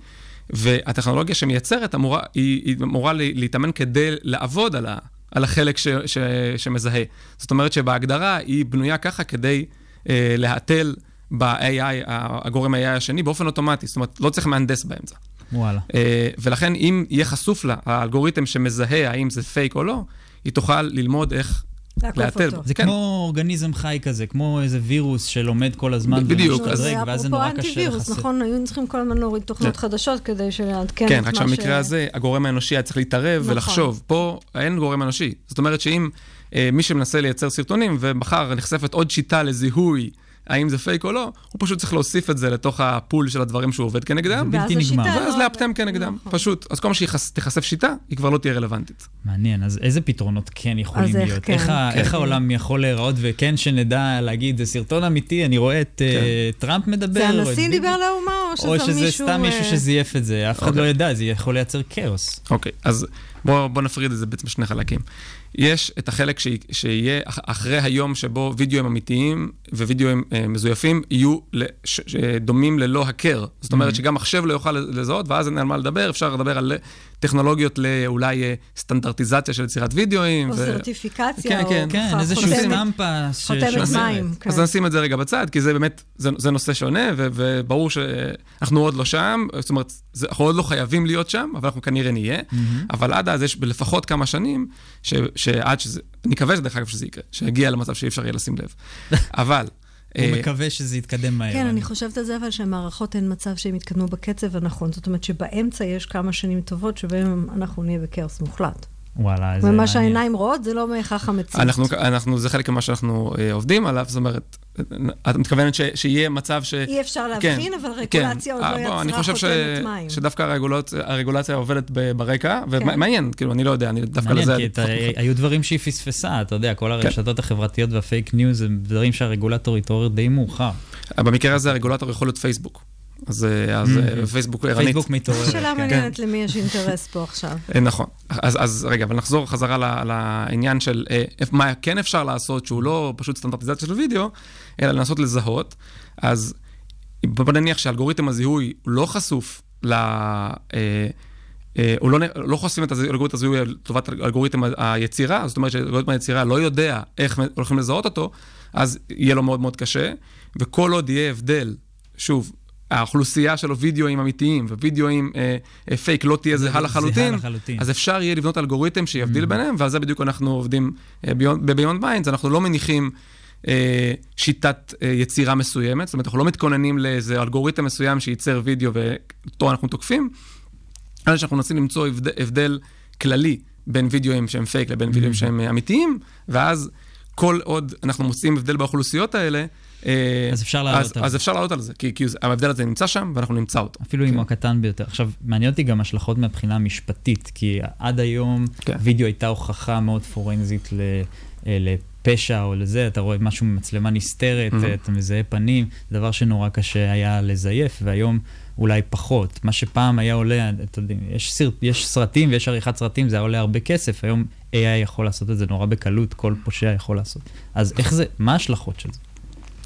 E: והטכנולוגיה שמייצרת אמורה, היא, היא אמורה להתאמן כדי לעבוד על, ה, על החלק ש, ש, שמזהה. זאת אומרת שבהגדרה היא בנויה ככה כדי אה, להתל ב-AI, הגורם ה-AI השני, באופן אוטומטי. זאת אומרת, לא צריך מהנדס באמצע.
B: וואלה. אה,
E: ולכן, אם יהיה חשוף לה האלגוריתם שמזהה האם זה פייק או לא, היא תוכל ללמוד איך
C: אותו.
B: זה כן. כמו אורגניזם חי כזה, כמו איזה וירוס שלומד כל הזמן.
E: בדיוק.
C: זה אפרופו אנטי-וירוס, נכון? היו צריכים כל הזמן להוריד תוכנות כן. חדשות כדי שלעדכן כן,
E: את מה ש... כן, רק שבמקרה הזה, הגורם האנושי היה צריך להתערב נכון. ולחשוב. פה אין גורם אנושי. זאת אומרת שאם אה, מי שמנסה לייצר סרטונים, ומחר נחשפת עוד שיטה לזיהוי האם זה פייק או לא, הוא פשוט צריך להוסיף את זה לתוך הפול של הדברים שהוא עובד כנגדם.
B: בלתי נגמר.
E: ואז לא לאפטם כנגדם, נכון. פשוט. אז כל מה שתיחשף שיטה, היא כבר לא תהיה רלוונטית.
B: מעניין, אז איזה פתרונות כן יכולים להיות? כן, איך, כן. איך העולם יכול להיראות, וכן שנדע להגיד, זה סרטון אמיתי, אני רואה את כן. uh, טראמפ מדבר.
C: זה הנשיא דיבר לאומה, או שזה מישהו...
B: או שזה סתם מישהו אה, שזייף את זה, אף אחד אוקיי. לא ידע, זה יכול לייצר כאוס.
E: אוקיי, אז בואו בוא נפריד את זה בעצם שני חלקים. יש את החלק ש... שיהיה אחרי היום שבו וידאוים אמיתיים ווידאוים אה, מזויפים יהיו לש... דומים ללא הכר. זאת אומרת mm-hmm. שגם מחשב לא יוכל לזהות, ואז אין על מה לדבר, אפשר לדבר על טכנולוגיות לאולי אה, סטנדרטיזציה של יצירת וידאוים.
C: או ו... סרטיפיקציה,
B: כן,
C: או
B: כן, כן, איזשהו סטמפה.
C: חותמת מים,
E: כן. אז נשים את זה רגע בצד, כי זה באמת, זה, זה נושא שונה, ו, וברור שאנחנו עוד לא שם, זאת אומרת, זה, אנחנו עוד לא חייבים להיות שם, אבל אנחנו כנראה נהיה. Mm-hmm. אבל עד אז יש לפחות כמה שנים, ש, שעד שזה, אני מקווה שדרך אגב שזה יקרה, שיגיע למצב שאי אפשר יהיה לשים לב. אבל...
B: הוא אה, מקווה שזה יתקדם מהר.
C: כן, אני חושבת על זה, אבל שהמערכות הן מצב שהן יתקדמו בקצב הנכון. זאת אומרת שבאמצע יש כמה שנים טובות שבהן אנחנו נהיה בכאוס מוחלט.
B: וואלה, זה
C: מעניין. ומה שהעיניים רואות זה לא בהכרח המציאות.
E: אנחנו, אנחנו, זה חלק ממה שאנחנו אה, עובדים עליו, זאת אומרת, את מתכוונת ש, שיהיה מצב ש...
C: אי אפשר להבחין, כן, אבל כן. רגולציה כן. עוד לא אה, יצרה חותמת מים.
E: שדווקא הרגולצ... הרגולציה עובדת ברקע, כן. ומעניין, כאילו, אני לא יודע, אני דווקא לזה...
B: מעניין, כי את, היו דברים שהיא פספסה, אתה יודע, כל כן. הרשתות כן. החברתיות והפייק ניוז הם דברים שהרגולטור התעורר די מאוחר.
E: במקרה הזה הרגולטור יכול להיות פייסבוק. אז, אז mm-hmm. פייסבוק ערנית.
B: פייסבוק מתעורר.
C: שאלה מעניינת למי יש אינטרס פה עכשיו.
E: נכון. אז, אז רגע, אבל נחזור חזרה לעניין של מה כן אפשר לעשות, שהוא לא פשוט סטנדרטיזציה של וידאו, אלא לנסות לזהות. אז בוא נניח שאלגוריתם הזיהוי לא חשוף ל... הוא לא, לא חושפים את אלגוריתם הזיהוי לטובת אלגוריתם היצירה, זאת אומרת שאלגוריתם היצירה לא יודע איך הולכים לזהות אותו, אז יהיה לו מאוד מאוד קשה, וכל עוד יהיה הבדל, שוב, האוכלוסייה שלו וידאוים אמיתיים ווידאוים אה, אה, פייק לא תהיה זהה לחלוטין, לחלוטין, אז אפשר יהיה לבנות אלגוריתם שיבדיל mm-hmm. ביניהם, ועל זה בדיוק אנחנו עובדים אה, ב-Beyond Minds, אנחנו לא מניחים אה, שיטת אה, יצירה מסוימת, זאת אומרת, אנחנו לא מתכוננים לאיזה אלגוריתם מסוים שייצר וידאו ואותו אנחנו תוקפים, אלא שאנחנו מנסים למצוא הבדל, הבדל כללי בין וידאוים שהם פייק לבין mm-hmm. וידאוים שהם אמיתיים, ואז כל עוד אנחנו מוצאים הבדל באוכלוסיות האלה,
B: אה, אז אפשר לעלות
E: על זה. אז אפשר לעלות על זה, כי, כי ההבדל הזה נמצא שם ואנחנו נמצא אותו.
B: אפילו כן. אם הוא הקטן ביותר. עכשיו, מעניין אותי גם השלכות מהבחינה המשפטית, כי עד היום כן. וידאו הייתה הוכחה מאוד פורנזית. אה, לפשע או לזה, אתה רואה משהו ממצלמה נסתרת. אתה מזהה פנים, דבר שנורא קשה היה לזייף, והיום אולי פחות. מה שפעם היה עולה, אתה יודע, יש, סרט, יש סרטים ויש עריכת סרטים, זה היה עולה הרבה כסף, היום AI יכול לעשות את זה נורא בקלות, כל פושע יכול לעשות. אז איך זה, מה ההשלכות של זה?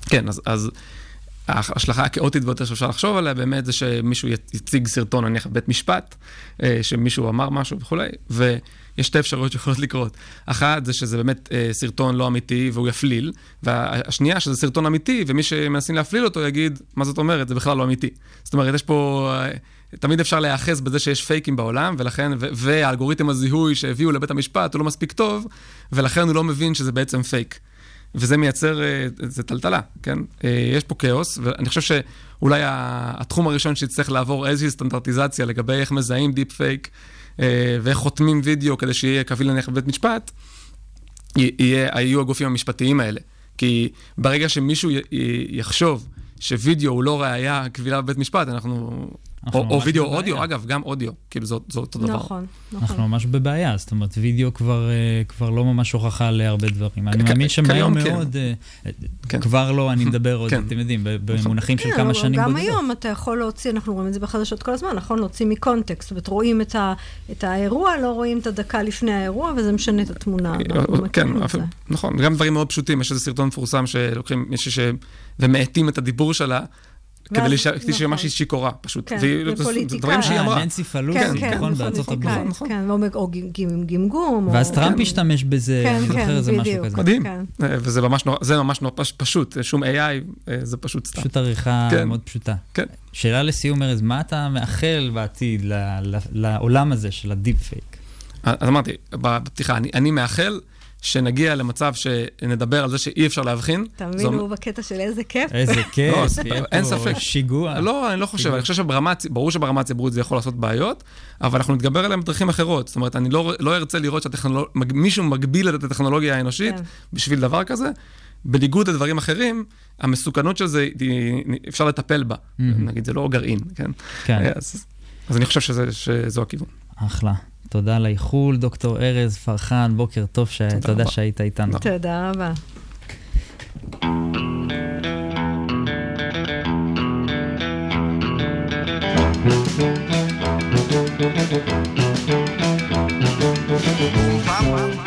E: כן, אז, אז ההשלכה הכאוטית ביותר שאפשר לחשוב עליה באמת זה שמישהו יציג סרטון, נניח בבית משפט, אה, שמישהו אמר משהו וכולי, ויש שתי אפשרויות שיכולות לקרות. אחת זה שזה באמת אה, סרטון לא אמיתי והוא יפליל, והשנייה שזה סרטון אמיתי ומי שמנסים להפליל אותו יגיד, מה זאת אומרת, זה בכלל לא אמיתי. זאת אומרת, יש פה... אה, תמיד אפשר להיאחז בזה שיש פייקים בעולם, ולכן, והאלגוריתם הזיהוי שהביאו לבית המשפט הוא לא מספיק טוב, ולכן הוא לא מבין שזה בעצם פייק. וזה מייצר, אה, טלטלה, כן? אה, יש פה כאוס, ואני חושב שאולי התחום הראשון שיצטרך לעבור איזושהי סטנדרטיזציה לגבי איך מזהים דיפ פייק אה, ואיך חותמים וידאו כדי שיהיה קביל נניח בבית משפט, יהיה, יהיו הגופים המשפטיים האלה. כי ברגע שמישהו יחשוב שווידאו הוא לא ראייה קבילה בבית משפט, אנחנו או, או וידאו אודיו, אגב, גם אודיו, כאילו זה, זה אותו דבר.
C: נכון, נכון.
B: אנחנו ממש בבעיה, זאת אומרת, וידאו כבר, אה, כבר לא ממש הוכחה להרבה דברים. אני מאמין שמהר כן. מאוד, אה, כן. כבר לא, אני מדבר עוד, כן. אתם יודעים, במונחים של כמה שנים
C: בודדות. גם היום אתה יכול להוציא, אנחנו רואים את זה בחדשות כל הזמן, נכון? להוציא מקונטקסט, זאת אומרת, רואים את, ה, את האירוע, לא רואים את הדקה לפני האירוע, וזה משנה את התמונה.
E: אה, כן, נכון, גם דברים מאוד פשוטים, יש איזה סרטון מפורסם שלוקחים מישהי ש... ומאטים את הדיבור שלה. כדי שמשהי נכון. שיכורה, פשוט.
C: כן, ופוליטיקה.
E: דברים שהיא אמרה.
B: ננסי פלוסי, כן, נכון, בארצות הברית.
C: נכון. כן, או גמגום.
B: ואז טראמפ השתמש בזה, אני זוכר איזה משהו כזה.
E: מדהים, אה, וזה ממש נורא פשוט, שום AI, אה, זה פשוט סתם.
B: פשוט עריכה מאוד פשוטה. כן. שאלה לסיום, ארז, מה אתה מאחל בעתיד לעולם הזה של הדיפ פייק?
E: אז אמרתי, בפתיחה, אני מאחל... שנגיע למצב שנדבר על זה שאי אפשר להבחין.
C: תאמין, הוא בקטע של איזה כיף.
B: איזה כיף, לא,
E: אין ספק.
B: שיגוע.
E: לא, אני לא חושב, אני חושב שברור שברמה הציבורית זה יכול לעשות בעיות, אבל אנחנו נתגבר עליהם בדרכים אחרות. זאת אומרת, אני לא, לא ארצה לראות שמישהו מגביל את הטכנולוגיה האנושית כן. בשביל דבר כזה. בניגוד לדברים אחרים, המסוכנות של זה, אפשר לטפל בה. נגיד, זה לא גרעין, כן? כן. אז, אז אני חושב שזה, שזו הכיוון.
B: אחלה. תודה על האיחול, דוקטור ארז פרחן, בוקר טוב, ש... תודה, תודה שהיית איתנו.
C: תודה רבה.
F: ortipo,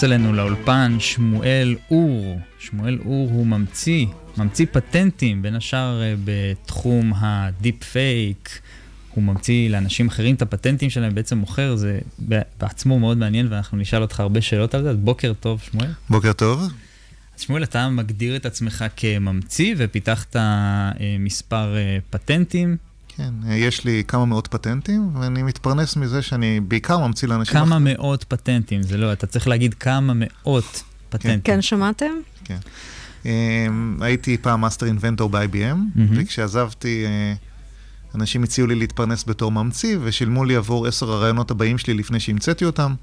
B: נכנס אלינו לאולפן שמואל אור. שמואל אור הוא ממציא, ממציא פטנטים, בין השאר אה, בתחום הדיפ פייק. הוא ממציא לאנשים אחרים את הפטנטים שלהם, בעצם מוכר, זה בעצמו מאוד מעניין, ואנחנו נשאל אותך הרבה שאלות על זה. אז בוקר טוב, שמואל.
G: בוקר טוב.
B: אז שמואל, אתה מגדיר את עצמך כממציא ופיתחת אה, מספר אה, פטנטים.
G: כן, יש לי כמה מאות פטנטים, ואני מתפרנס מזה שאני בעיקר ממציא לאנשים...
B: כמה אחרים. מאות פטנטים, זה לא, אתה צריך להגיד כמה מאות פטנטים.
C: כן, כן שמעתם?
G: כן. Um, הייתי פעם master inventor ב-IBM, mm-hmm. וכשעזבתי, uh, אנשים הציעו לי להתפרנס בתור ממציא, ושילמו לי עבור עשר הרעיונות הבאים שלי לפני שהמצאתי אותם.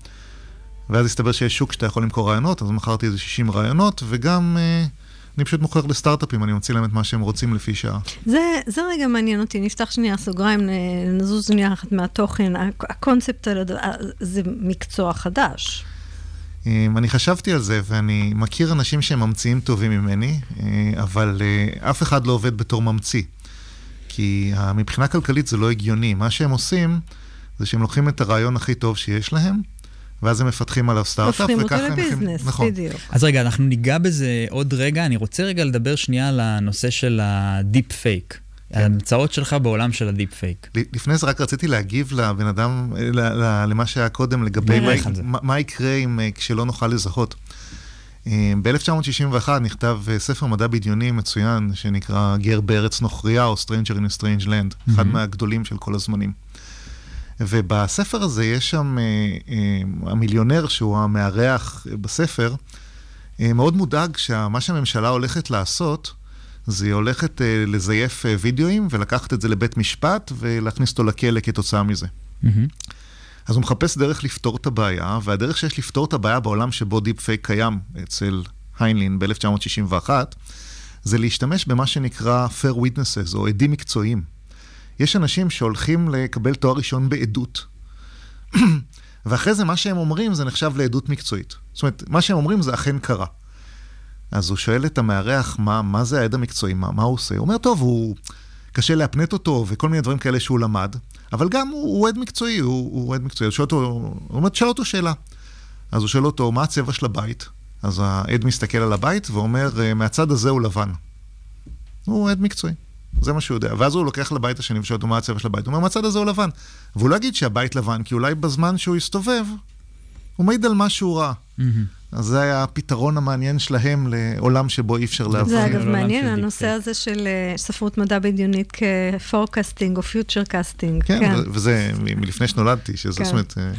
G: ואז הסתבר שיש שוק שאתה יכול למכור רעיונות, אז מכרתי איזה 60 רעיונות, וגם... Uh, אני פשוט מוכר לסטארט-אפים, אני מוציא להם את מה שהם רוצים לפי שעה.
C: זה, זה רגע מעניין אותי, נפתח שנייה סוגריים, נזוז שנייה אחת מהתוכן. הקונספט הזה זה מקצוע חדש.
G: אמ, אני חשבתי על זה, ואני מכיר אנשים שהם ממציאים טובים ממני, אה, אבל אה, אף אחד לא עובד בתור ממציא. כי מבחינה כלכלית זה לא הגיוני. מה שהם עושים, זה שהם לוקחים את הרעיון הכי טוב שיש להם, ואז הם מפתחים עליו סטארט-אפ,
C: וככה הם... הופכים אותו לביזנס, נכון. בדיוק.
B: אז רגע, אנחנו ניגע בזה עוד רגע. אני רוצה רגע לדבר שנייה על הנושא של הדיפ פייק. כן. ההמצאות שלך בעולם של הדיפ פייק.
G: לפני זה רק רציתי להגיב לבן אדם, למה שהיה קודם, לגבי מה, מה, מה יקרה אם, אה, כשלא נוכל לזהות. אה, ב-1961 נכתב אה, ספר מדע בדיוני מצוין, שנקרא גר בארץ נוכריה, או Stranger in a Strange Land, mm-hmm. אחד מהגדולים של כל הזמנים. ובספר הזה יש שם, אה, אה, המיליונר שהוא המארח בספר, אה, מאוד מודאג שמה שהממשלה הולכת לעשות, זה היא הולכת לזייף וידאוים ולקחת את זה לבית משפט ולהכניס אותו לכלא כתוצאה מזה. Mm-hmm. אז הוא מחפש דרך לפתור את הבעיה, והדרך שיש לפתור את הבעיה בעולם שבו דיפ פייק קיים אצל היינלין ב-1961, זה להשתמש במה שנקרא fair witnesses, או עדים מקצועיים. יש אנשים שהולכים לקבל תואר ראשון בעדות, ואחרי זה מה שהם אומרים זה נחשב לעדות מקצועית. זאת אומרת, מה שהם אומרים זה אכן קרה. אז הוא שואל את המארח, מה, מה זה העד המקצועי, מה, מה הוא עושה? הוא אומר, טוב, הוא... קשה להפנט אותו וכל מיני דברים כאלה שהוא למד, אבל גם הוא, עד מקצועי, הוא, עד מקצועי. הוא שואל אותו, הוא אומר, תשאל אותו שאלה. אז הוא שואל אותו, מה הצבע של הבית? אז העד מסתכל על הבית ואומר, מהצד הזה הוא לבן. הוא עד מקצועי. זה מה שהוא יודע. ואז הוא לוקח לבית השני ושואל אותו מה הצבע של הבית. הוא אומר, מהצד הזה הוא לבן. והוא לא יגיד שהבית לבן, כי אולי בזמן שהוא הסתובב, הוא מעיד על מה שהוא ראה. Mm-hmm. אז זה היה הפתרון המעניין שלהם לעולם שבו אי אפשר להבין.
C: זה אגב מעניין, הנושא הזה של אה, ספרות מדע בדיונית כ-forecasting או future casting.
G: כן, כן, וזה מלפני שנולדתי, שזה זאת אומרת, אה,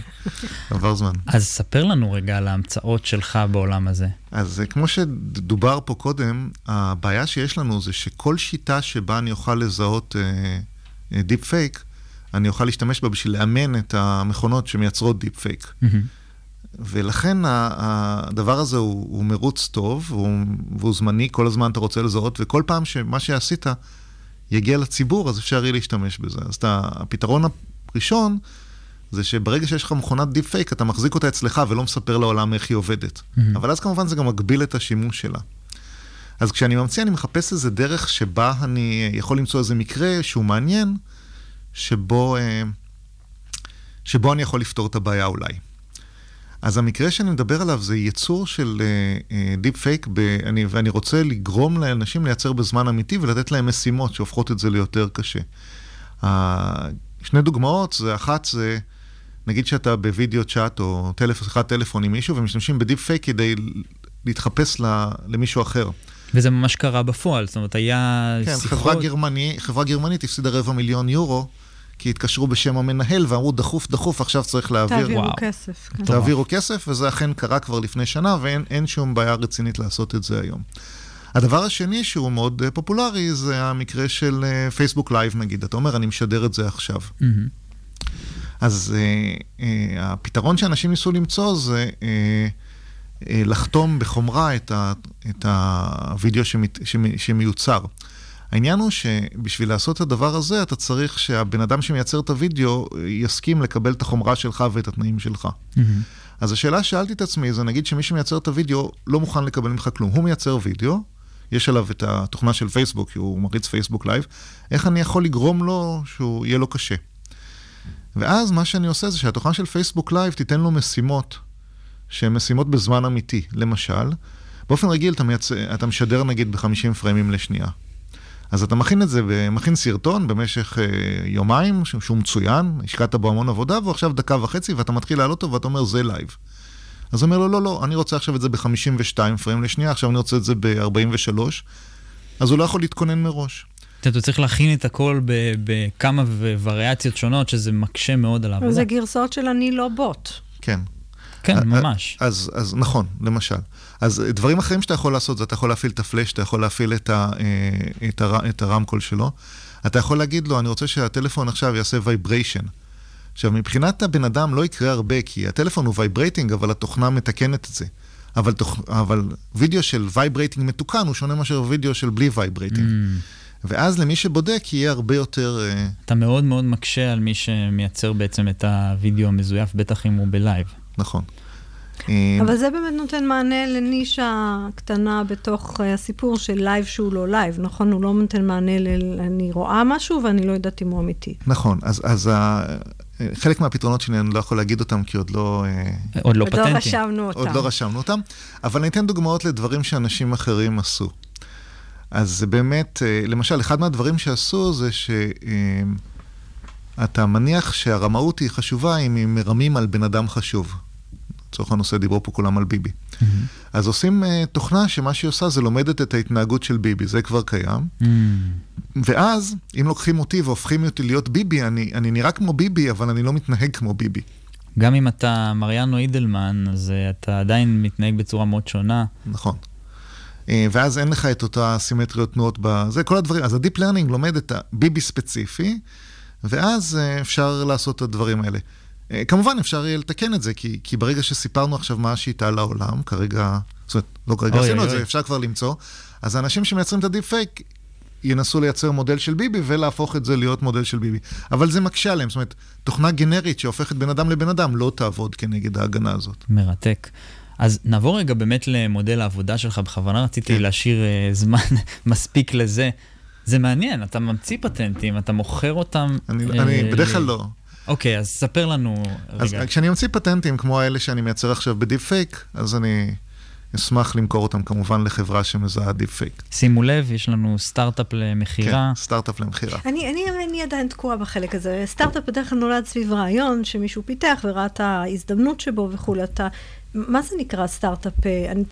G: עבר זמן.
B: אז ספר לנו רגע על ההמצאות שלך בעולם הזה.
G: אז אה, כמו שדובר פה קודם, הבעיה שיש לנו זה שכל שיטה שבה אני אוכל לזהות דיפ פייק, אני אוכל להשתמש בה בשביל לאמן את המכונות שמייצרות דיפ פייק. Mm-hmm. ולכן הדבר הזה הוא, הוא מרוץ טוב, והוא, והוא זמני, כל הזמן אתה רוצה לזהות, וכל פעם שמה שעשית יגיע לציבור, אז אפשר יהיה להשתמש בזה. אז אתה, הפתרון הראשון זה שברגע שיש לך מכונת דיפ פייק, אתה מחזיק אותה אצלך ולא מספר לעולם איך היא עובדת. Mm-hmm. אבל אז כמובן זה גם מגביל את השימוש שלה. אז כשאני ממציא, אני מחפש איזה דרך שבה אני יכול למצוא איזה מקרה שהוא מעניין, שבו, אה, שבו אני יכול לפתור את הבעיה אולי. אז המקרה שאני מדבר עליו זה יצור של דיפ uh, פייק, uh, ואני רוצה לגרום לאנשים לייצר בזמן אמיתי ולתת להם משימות שהופכות את זה ליותר קשה. Uh, שני דוגמאות, זה אחת זה, נגיד שאתה בווידאו צ'אט או טלפ, שיחת טלפון עם מישהו ומשתמשים בדיפ פייק כדי להתחפש למישהו אחר.
B: וזה ממש קרה בפועל, זאת אומרת, היה
G: כן, שיחות... כן, חברה, גרמני, חברה גרמנית הפסידה רבע מיליון יורו. כי התקשרו בשם המנהל ואמרו, דחוף, דחוף, עכשיו צריך להעביר...
C: תעבירו וואו. כסף. כן.
G: תעבירו כסף, וזה אכן קרה כבר לפני שנה, ואין שום בעיה רצינית לעשות את זה היום. הדבר השני שהוא מאוד uh, פופולרי זה המקרה של פייסבוק uh, Live נגיד. אתה אומר, אני משדר את זה עכשיו. Mm-hmm. אז אה, אה, הפתרון שאנשים ניסו למצוא זה אה, אה, לחתום בחומרה את, ה, את הוידאו שמת, שמי, שמיוצר. העניין הוא שבשביל לעשות את הדבר הזה, אתה צריך שהבן אדם שמייצר את הוידאו יסכים לקבל את החומרה שלך ואת התנאים שלך. Mm-hmm. אז השאלה ששאלתי את עצמי זה, נגיד שמי שמייצר את הוידאו לא מוכן לקבל ממך כלום. הוא מייצר וידאו, יש עליו את התוכנה של פייסבוק, כי הוא מריץ פייסבוק Live, איך אני יכול לגרום לו שהוא יהיה לו קשה? ואז מה שאני עושה זה שהתוכנה של פייסבוק Live תיתן לו משימות, שהן משימות בזמן אמיתי. למשל, באופן רגיל אתה, מייצ... אתה משדר נגיד ב-50 פריימים לשנייה. אז אתה מכין את זה, מכין סרטון במשך אה, יומיים, שהוא מצוין, השקעת בו המון עבודה, והוא עכשיו דקה וחצי, ואתה מתחיל להעלות אותו, ואתה אומר, זה לייב. אז הוא אומר לו, לא, לא, אני רוצה עכשיו את זה ב-52 פריים לשנייה, עכשיו אני רוצה את זה ב-43, אז הוא לא יכול להתכונן מראש.
B: אתה צריך להכין את הכל בכמה וריאציות שונות, שזה מקשה מאוד על העבודה.
C: זה גרסאות של אני לא בוט.
G: כן.
B: כן, ממש.
G: אז, אז נכון, למשל. אז דברים אחרים שאתה יכול לעשות, זה אתה יכול להפעיל את הפלאש, אתה יכול להפעיל את, ה, אה, את, הר, את הרמקול שלו. אתה יכול להגיד לו, אני רוצה שהטלפון עכשיו יעשה vibration. עכשיו, מבחינת הבן אדם לא יקרה הרבה, כי הטלפון הוא vibrating, אבל התוכנה מתקנת את זה. אבל, תוכ... אבל וידאו של vibrating מתוקן הוא שונה מאשר וידאו של בלי vibrating. Mm. ואז למי שבודק יהיה הרבה יותר... אה,
B: אתה מאוד מאוד מקשה על מי שמייצר בעצם את הוידאו המזויף, בטח אם הוא בלייב.
G: נכון.
C: אה, אבל זה באמת נותן מענה לנישה קטנה בתוך אה, הסיפור של לייב שהוא לא לייב, נכון? הוא לא נותן מענה ל... אני רואה משהו ואני לא יודעת אם הוא אמיתי.
G: נכון, אז, אז ה... חלק מהפתרונות שלי אני לא יכול להגיד אותם כי עוד לא...
B: עוד לא פטנטים.
C: עוד לא רשמנו אותם.
G: עוד לא רשמנו אותם, אבל אני אתן דוגמאות לדברים שאנשים אחרים עשו. אז זה באמת, למשל, אחד מהדברים שעשו זה שאתה מניח שהרמאות היא חשובה אם הם מרמים על בן אדם חשוב. לצורך הנושא דיברו פה כולם על ביבי. Mm-hmm. אז עושים uh, תוכנה שמה שהיא עושה זה לומדת את ההתנהגות של ביבי, זה כבר קיים. Mm-hmm. ואז, אם לוקחים אותי והופכים אותי להיות ביבי, אני, אני נראה כמו ביבי, אבל אני לא מתנהג כמו ביבי.
B: גם אם אתה מריאנו אידלמן, אז uh, אתה עדיין מתנהג בצורה מאוד שונה.
G: נכון. Uh, ואז אין לך את אותה סימטריות תנועות בזה, כל הדברים. אז ה deep learning לומד את הביבי ספציפי, ואז אפשר לעשות את הדברים האלה. אה, כמובן אפשר יהיה לתקן את זה, כי, כי ברגע שסיפרנו עכשיו מה השיטה לעולם, כרגע, זאת אומרת, לא כרגע אוי, עשינו אוי, את אוי. זה, אפשר כבר למצוא, אז האנשים שמייצרים את הדיפ פייק ינסו לייצר מודל של ביבי ולהפוך את זה להיות מודל של ביבי. אבל זה מקשה עליהם, זאת אומרת, תוכנה גנרית שהופכת בן אדם לבן אדם לא תעבוד כנגד ההגנה הזאת.
B: מרתק. אז נעבור רגע באמת למודל העבודה שלך, בכוונה רציתי כן. להשאיר uh, זמן מספיק לזה. זה מעניין, אתה ממציא פטנטים, אתה מוכר אותם.
G: אני, uh, אני בדרך כלל לא.
B: אוקיי, אז ספר לנו
G: אז רגע. כשאני ממציא פטנטים כמו האלה שאני מייצר עכשיו בדיפ פייק, אז אני אשמח למכור אותם כמובן לחברה שמזהה דיפ פייק.
B: שימו לב, יש לנו סטארט-אפ למכירה.
G: כן, סטארט-אפ למכירה.
C: אני, אני, אני עדיין תקועה בחלק הזה. סטארט-אפ בדרך כלל נולד סביב רעיון שמישהו פיתח וראה את ההזדמנות שבו וכולי. אתה, מה זה נקרא סטארט-אפ? אה, אני,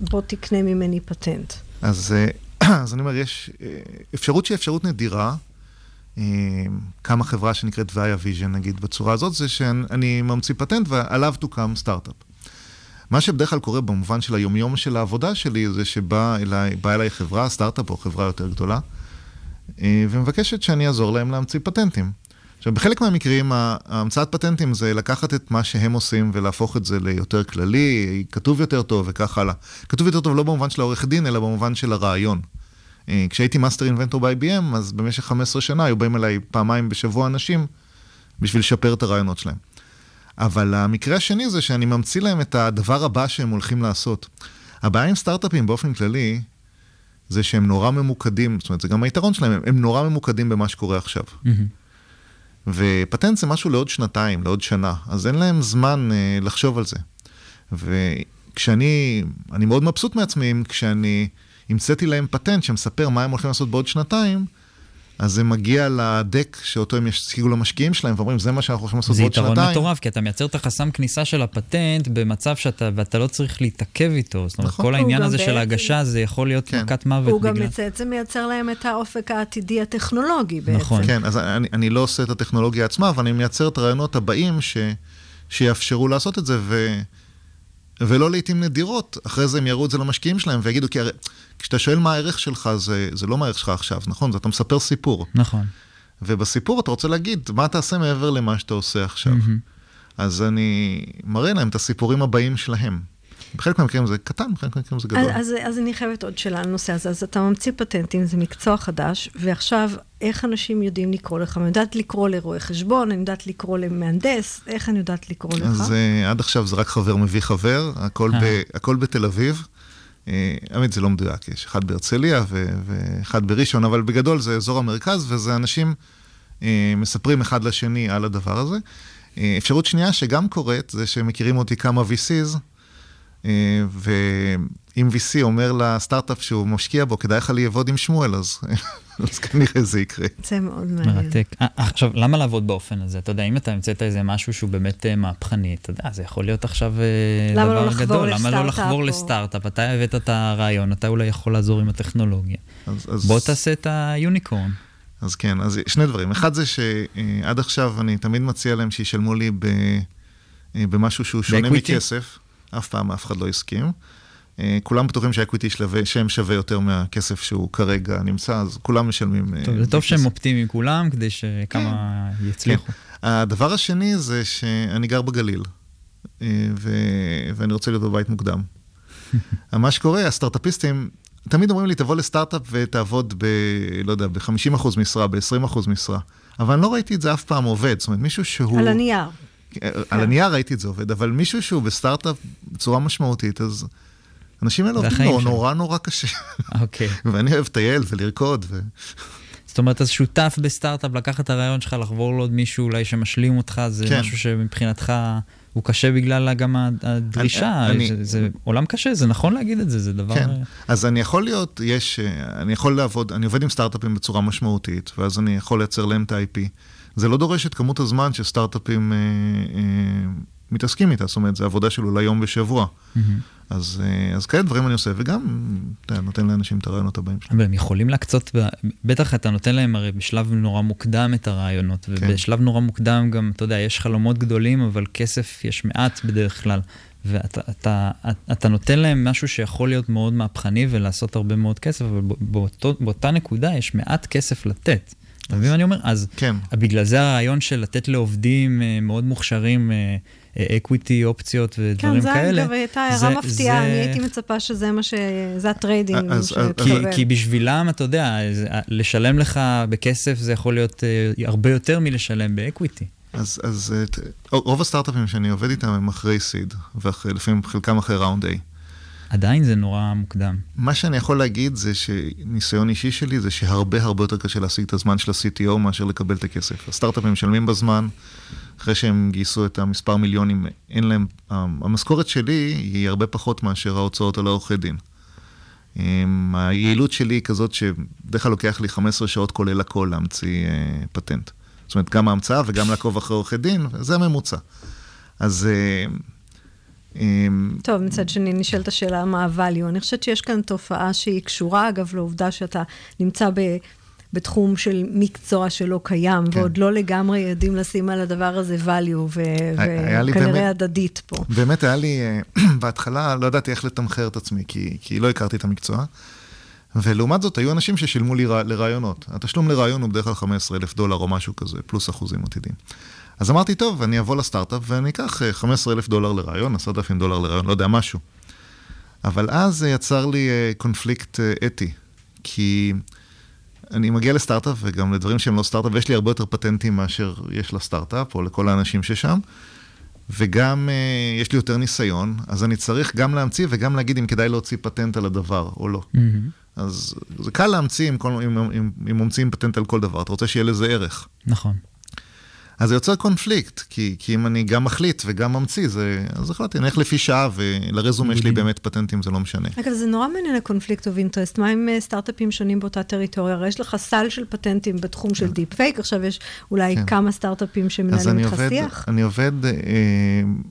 C: בוא תקנה ממני פטנט.
G: אז, אה, אז אני אומר, יש אה, אפשרות שהיא אפשרות נדירה. קמה חברה שנקראת ויה ויז'ן, נגיד, בצורה הזאת, זה שאני ממציא פטנט ועליו תוקם סטארט-אפ. מה שבדרך כלל קורה במובן של היומיום של העבודה שלי, זה שבאה אליי, אליי חברה, סטארט-אפ או חברה יותר גדולה, אה, ומבקשת שאני אעזור להם להמציא פטנטים. עכשיו, בחלק מהמקרים, המצאת פטנטים זה לקחת את מה שהם עושים ולהפוך את זה ליותר כללי, כתוב יותר טוב וכך הלאה. כתוב יותר טוב לא במובן של העורך דין, אלא במובן של הרעיון. אה, כשהייתי master inventor ב-IBM, אז במשך 15 שנה היו באים אליי פעמיים בשבוע אנשים בשביל לשפר את הרעיונות שלהם. אבל המקרה השני זה שאני ממציא להם את הדבר הבא שהם הולכים לעשות. הבעיה עם סטארט-אפים באופן כללי, זה שהם נורא ממוקדים, זאת אומרת, זה גם היתרון שלהם, הם, הם נורא ממוקדים במה שקורה עכשיו. Mm-hmm. ופטנט זה משהו לעוד שנתיים, לעוד שנה, אז אין להם זמן אה, לחשוב על זה. וכשאני, אני מאוד מבסוט מעצמי כשאני המצאתי להם פטנט שמספר מה הם הולכים לעשות בעוד שנתיים, אז זה מגיע לדק שאותו הם ישיגו למשקיעים שלהם, ואומרים, זה מה שאנחנו הולכים לעשות בעוד שנתיים.
B: זה יתרון מטורף, כי אתה מייצר את החסם כניסה של הפטנט במצב שאתה, ואתה לא צריך להתעכב איתו. זאת אומרת, נכון. כל העניין הזה של ההגשה, זה יכול להיות כן. מכת מוות.
C: הוא בגלל... גם בעצם מייצר להם את האופק העתידי הטכנולוגי בעצם.
G: נכון. כן, אז אני, אני לא עושה את הטכנולוגיה עצמה, אבל אני מייצר את הרעיונות הבאים ש, שיאפשרו לעשות את זה, ו... ולא לעיתים נדירות, אחרי זה הם יראו את זה למשקיעים שלהם ויגידו, כי הרי כשאתה שואל מה הערך שלך, זה, זה לא מה הערך שלך עכשיו, נכון? זה אתה מספר סיפור.
B: נכון.
G: ובסיפור אתה רוצה להגיד, מה תעשה מעבר למה שאתה עושה עכשיו? Mm-hmm. אז אני מראה להם את הסיפורים הבאים שלהם. בחלק מהמקרים זה קטן, בחלק מהמקרים זה גדול.
C: אז, אז, אז אני חייבת עוד שאלה על הנושא הזה. אז אתה ממציא פטנטים, זה מקצוע חדש, ועכשיו, איך אנשים יודעים לקרוא לך? אני יודעת לקרוא לרואה חשבון, אני יודעת לקרוא למהנדס, איך אני יודעת לקרוא לך?
G: אז uh, עד עכשיו זה רק חבר מביא חבר, הכל, ב, הכל בתל אביב. אה, האמת, זה לא מדויק, יש אחד בהרצליה ואחד בראשון, אבל בגדול זה אזור המרכז, וזה אנשים אה, מספרים אחד לשני על הדבר הזה. אה, אפשרות שנייה שגם קורית, זה שהם מכירים אותי כמה VCs, ואם VC אומר לסטארט-אפ שהוא משקיע בו, כדאי לך לעבוד עם שמואל, אז, אז כנראה זה יקרה.
C: זה מאוד מעניין.
B: מרתק. עכשיו, למה לעבוד באופן הזה? אתה יודע, אם אתה המצאת איזה משהו שהוא באמת מהפכני, אתה יודע, זה יכול להיות עכשיו דבר
C: לא
B: גדול. למה לא לחבור לסטארט-אפ? אתה הבאת את הרעיון, אתה אולי יכול לעזור עם הטכנולוגיה. אז, אז... בוא תעשה את היוניקורן.
G: אז כן, אז שני דברים. אחד זה שעד עכשיו אני תמיד מציע להם שישלמו לי ב, במשהו שהוא שונה מכסף. אף פעם אף אחד לא הסכים. אה, כולם בטוחים שהאקוויטי שהם שווה יותר מהכסף שהוא כרגע נמצא, אז כולם משלמים.
B: אה, טוב, זה טוב שהם אופטימיים כולם, כדי שכמה כן. יצליחו. כן.
G: הדבר השני זה שאני גר בגליל, אה. ואני רוצה להיות בבית מוקדם. מה שקורה, הסטארט-אפיסטים תמיד אומרים לי, תבוא לסטארט-אפ ותעבוד ב... לא יודע, ב-50% משרה, ב-20% משרה. אבל אני לא ראיתי את זה אף פעם עובד. זאת אומרת, מישהו שהוא...
C: על הנייר.
G: על הנייר ראיתי את זה עובד, אבל מישהו שהוא בסטארט-אפ בצורה משמעותית, אז אנשים האלה עובדים נורא, נורא נורא קשה.
B: אוקיי.
G: ואני אוהב לטייל ולרקוד. ו...
B: זאת אומרת, אז שותף בסטארט-אפ, לקחת את הרעיון שלך, לחבור לעוד מישהו אולי שמשלים אותך, זה כן. משהו שמבחינתך הוא קשה בגלל גם הדרישה. אני, זה, אני... זה עולם קשה, זה נכון להגיד את זה, זה דבר...
G: כן, אז אני יכול להיות, יש, אני יכול לעבוד, אני עובד עם סטארט-אפים בצורה משמעותית, ואז אני יכול לייצר להם את ה-IP. זה לא דורש את כמות הזמן שסטארט-אפים אה, אה, מתעסקים איתה, זאת אומרת, זה עבודה של אולי יום בשבוע. Mm-hmm. אז, אה, אז כאלה דברים אני עושה, וגם, אתה נותן לאנשים את הרעיונות הבאים שלהם.
B: אבל הם יכולים להקצות, בטח אתה נותן להם הרי בשלב נורא מוקדם את הרעיונות, כן. ובשלב נורא מוקדם גם, אתה יודע, יש חלומות גדולים, אבל כסף יש מעט בדרך כלל. ואתה אתה, אתה נותן להם משהו שיכול להיות מאוד מהפכני ולעשות הרבה מאוד כסף, אבל באותו, באותה נקודה יש מעט כסף לתת. אתה מבין מה אני אומר? אז
G: כן.
B: בגלל זה הרעיון של לתת לעובדים אה, מאוד מוכשרים equity, אה, אופציות ודברים
C: כן, זה
B: כאלה.
C: כן, זה הייתה הערה מפתיעה, זה... אני הייתי מצפה שזה מה ש... זה ה trading
B: כי, כי בשבילם, אתה יודע, לשלם לך בכסף זה יכול להיות הרבה יותר מלשלם ב equity.
G: אז, אז רוב הסטארט-אפים שאני עובד איתם הם אחרי seed, ולפעמים חלקם אחרי round A.
B: עדיין זה נורא מוקדם.
G: מה שאני יכול להגיד זה שניסיון אישי שלי זה שהרבה הרבה יותר קשה להשיג את הזמן של ה-CTO מאשר לקבל את הכסף. הסטארט-אפים משלמים בזמן, אחרי שהם גייסו את המספר מיליונים, אין להם... המשכורת שלי היא הרבה פחות מאשר ההוצאות על העורכי דין. היעילות שלי היא כזאת שבדרך כלל לוקח לי 15 שעות כולל הכל להמציא אה, פטנט. זאת אומרת, גם ההמצאה וגם לעקוב אחרי עורכי דין, זה הממוצע. אז...
C: אמ, טוב, מצד שני נשאלת השאלה מה ה-value. אני חושבת שיש כאן תופעה שהיא קשורה, אגב, לעובדה שאתה נמצא ב... בתחום של מקצוע שלא קיים, כן. ועוד לא לגמרי יודעים לשים על הדבר הזה value, וכנראה הדדית פה.
G: באמת היה לי, אה, בהתחלה לא ידעתי איך לתמחר את עצמי, כי, כי לא הכרתי את המקצוע. ולעומת זאת, היו אנשים ששילמו לי לרעיונות. התשלום לרעיון הוא בדרך כלל 15 אלף דולר או משהו כזה, פלוס אחוזים עתידים. אז אמרתי, טוב, אני אבוא לסטארט-אפ ואני אקח 15 אה, אלף דולר לרעיון, 10,000 דולר לרעיון, לא יודע, משהו. אבל אז זה יצר לי אה, קונפליקט אה, אתי, כי אני מגיע לסטארט-אפ וגם לדברים שהם לא סטארט-אפ, ויש לי הרבה יותר פטנטים מאשר יש לסטארט-אפ, או לכל האנשים ששם, וגם יש לי יותר ניסיון, אז אני צריך גם להמציא וגם להגיד אם כדאי להוציא פטנט על הדבר או לא. Mm-hmm. אז זה קל להמציא אם, כל, אם, אם, אם ממציאים פטנט על כל דבר, אתה רוצה שיהיה לזה ערך.
B: נכון.
G: אז זה יוצר קונפליקט, כי, כי אם אני גם מחליט וגם ממציא, זה, אז החלטתי, אני אלך לפי שעה, ולרזומה שלי באמת פטנטים, זה לא משנה.
C: אגב, זה נורא מעניין ה conflict of interest. מה עם אה, סטארט-אפים שונים באותה טריטוריה? הרי יש לך סל של פטנטים בתחום של דיפ כן. פייק, עכשיו יש אולי כן. כמה סטארט-אפים שמנהלים איתך שיח.
G: אני עובד אה,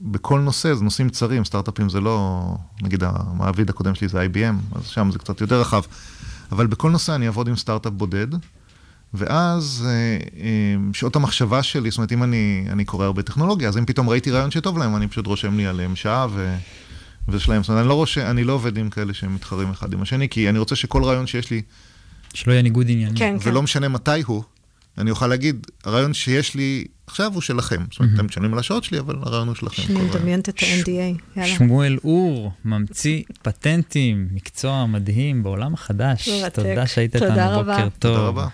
G: בכל נושא, זה נושאים צרים, סטארט-אפים זה לא, נגיד המעביד הקודם שלי זה IBM, אז שם זה קצת יותר רחב. אבל בכל נושא אני אעבוד עם סטארט-אפ בודד. ואז אה, אה, שעות המחשבה שלי, זאת אומרת, אם אני, אני קורא הרבה טכנולוגיה, אז אם פתאום ראיתי רעיון שטוב להם, אני פשוט רושם לי עליהם שעה ו... ושלהם. זאת אומרת, אני לא, רוש... אני לא עובד עם כאלה שהם מתחרים אחד עם השני, כי אני רוצה שכל רעיון שיש לי...
B: שלא יהיה ניגוד עניינים.
C: כן,
G: ולא כן. משנה מתי הוא, אני אוכל להגיד, הרעיון שיש לי עכשיו הוא שלכם. זאת אומרת, אתם משלמים על השעות שלי, אבל הרעיון הוא שלכם.
C: שאני מדמיינת את ה-NDA,
B: יאללה. שמואל אור, ממציא פטנטים, מקצוע מדהים בעולם החדש. תודה שהיית איתנו, בוקר טוב. תודה רבה.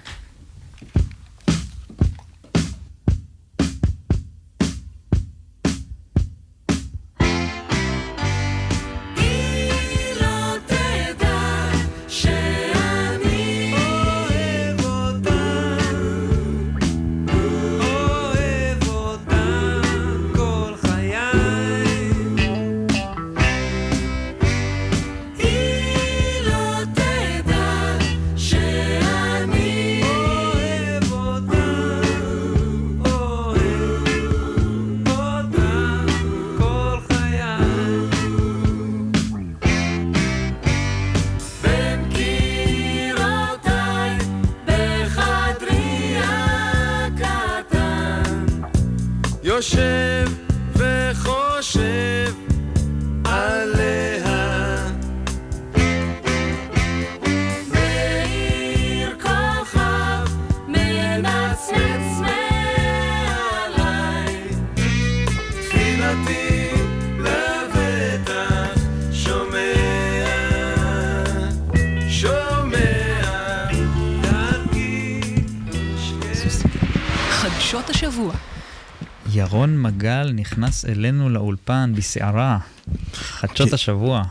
B: גל נכנס אלינו לאולפן בסערה, חדשות כן. השבוע.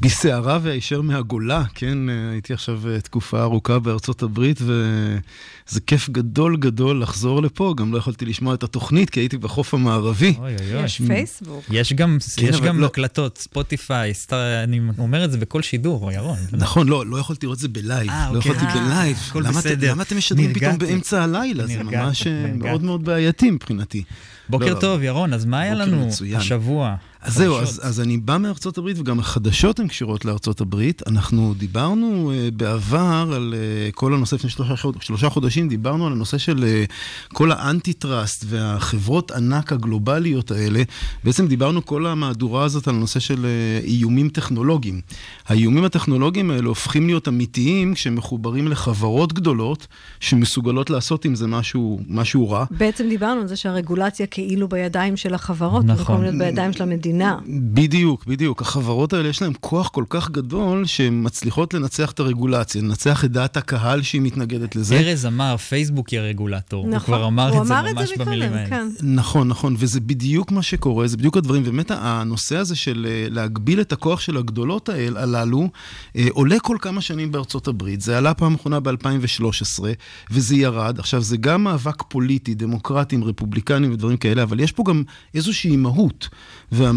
H: בסערה והישר מהגולה, כן, הייתי עכשיו אה, תקופה ארוכה בארצות הברית, וזה כיף גדול גדול לחזור לפה, גם לא יכולתי לשמוע את התוכנית, כי הייתי בחוף המערבי.
C: אוי אוי אוי. יש פייסבוק.
B: יש גם, כן, יש גם לא... הקלטות, ספוטיפיי, סטר, אני אומר את זה בכל שידור, ירון.
H: נכון, לא, לא יכולתי לראות את זה בלייב. אה, לא אוקיי. יכולתי 아, בלייב. הכל בסדר. למה אתם משדרים פתאום באמצע הלילה? זה ממש אה, מאוד מאוד בעייתי מבחינתי.
B: בוקר לא, טוב, ירון, אז מה היה לנו מצוין. השבוע?
H: אז זהו, אז, אז אני בא מארצות הברית, וגם החדשות הן קשורות לארצות הברית. אנחנו דיברנו uh, בעבר על uh, כל הנושא, לפני שלושה, שלושה חודשים, דיברנו על הנושא של uh, כל האנטי-טראסט והחברות ענק הגלובליות האלה. בעצם דיברנו כל המהדורה הזאת על הנושא של uh, איומים טכנולוגיים. האיומים הטכנולוגיים האלה הופכים להיות אמיתיים כשהם מחוברים לחברות גדולות, שמסוגלות לעשות עם זה משהו, משהו רע.
C: בעצם דיברנו על זה שהרגולציה כאילו בידיים של החברות, נכון. במקום להיות בידיים של המדינה. המדינה.
H: בדיוק, בדיוק. החברות האלה יש להן כוח כל כך גדול שהן מצליחות לנצח את הרגולציה, לנצח את דעת הקהל שהיא מתנגדת לזה.
B: ארז אמר, פייסבוק היא הרגולטור. נכון. הוא כבר אמר הוא את אמר זה ממש את זה במילים האלה. כן.
H: נכון, נכון, וזה בדיוק מה שקורה, זה בדיוק הדברים. באמת הנושא הזה של אה, להגביל את הכוח של הגדולות האל, הללו, אה, עולה כל כמה שנים בארצות הברית. זה עלה פעם אחרונה ב-2013, וזה ירד. עכשיו, זה גם מאבק פוליטי, דמוקרטים, רפובליקנים ודברים כאלה, אבל יש פה גם איזושהי מהות.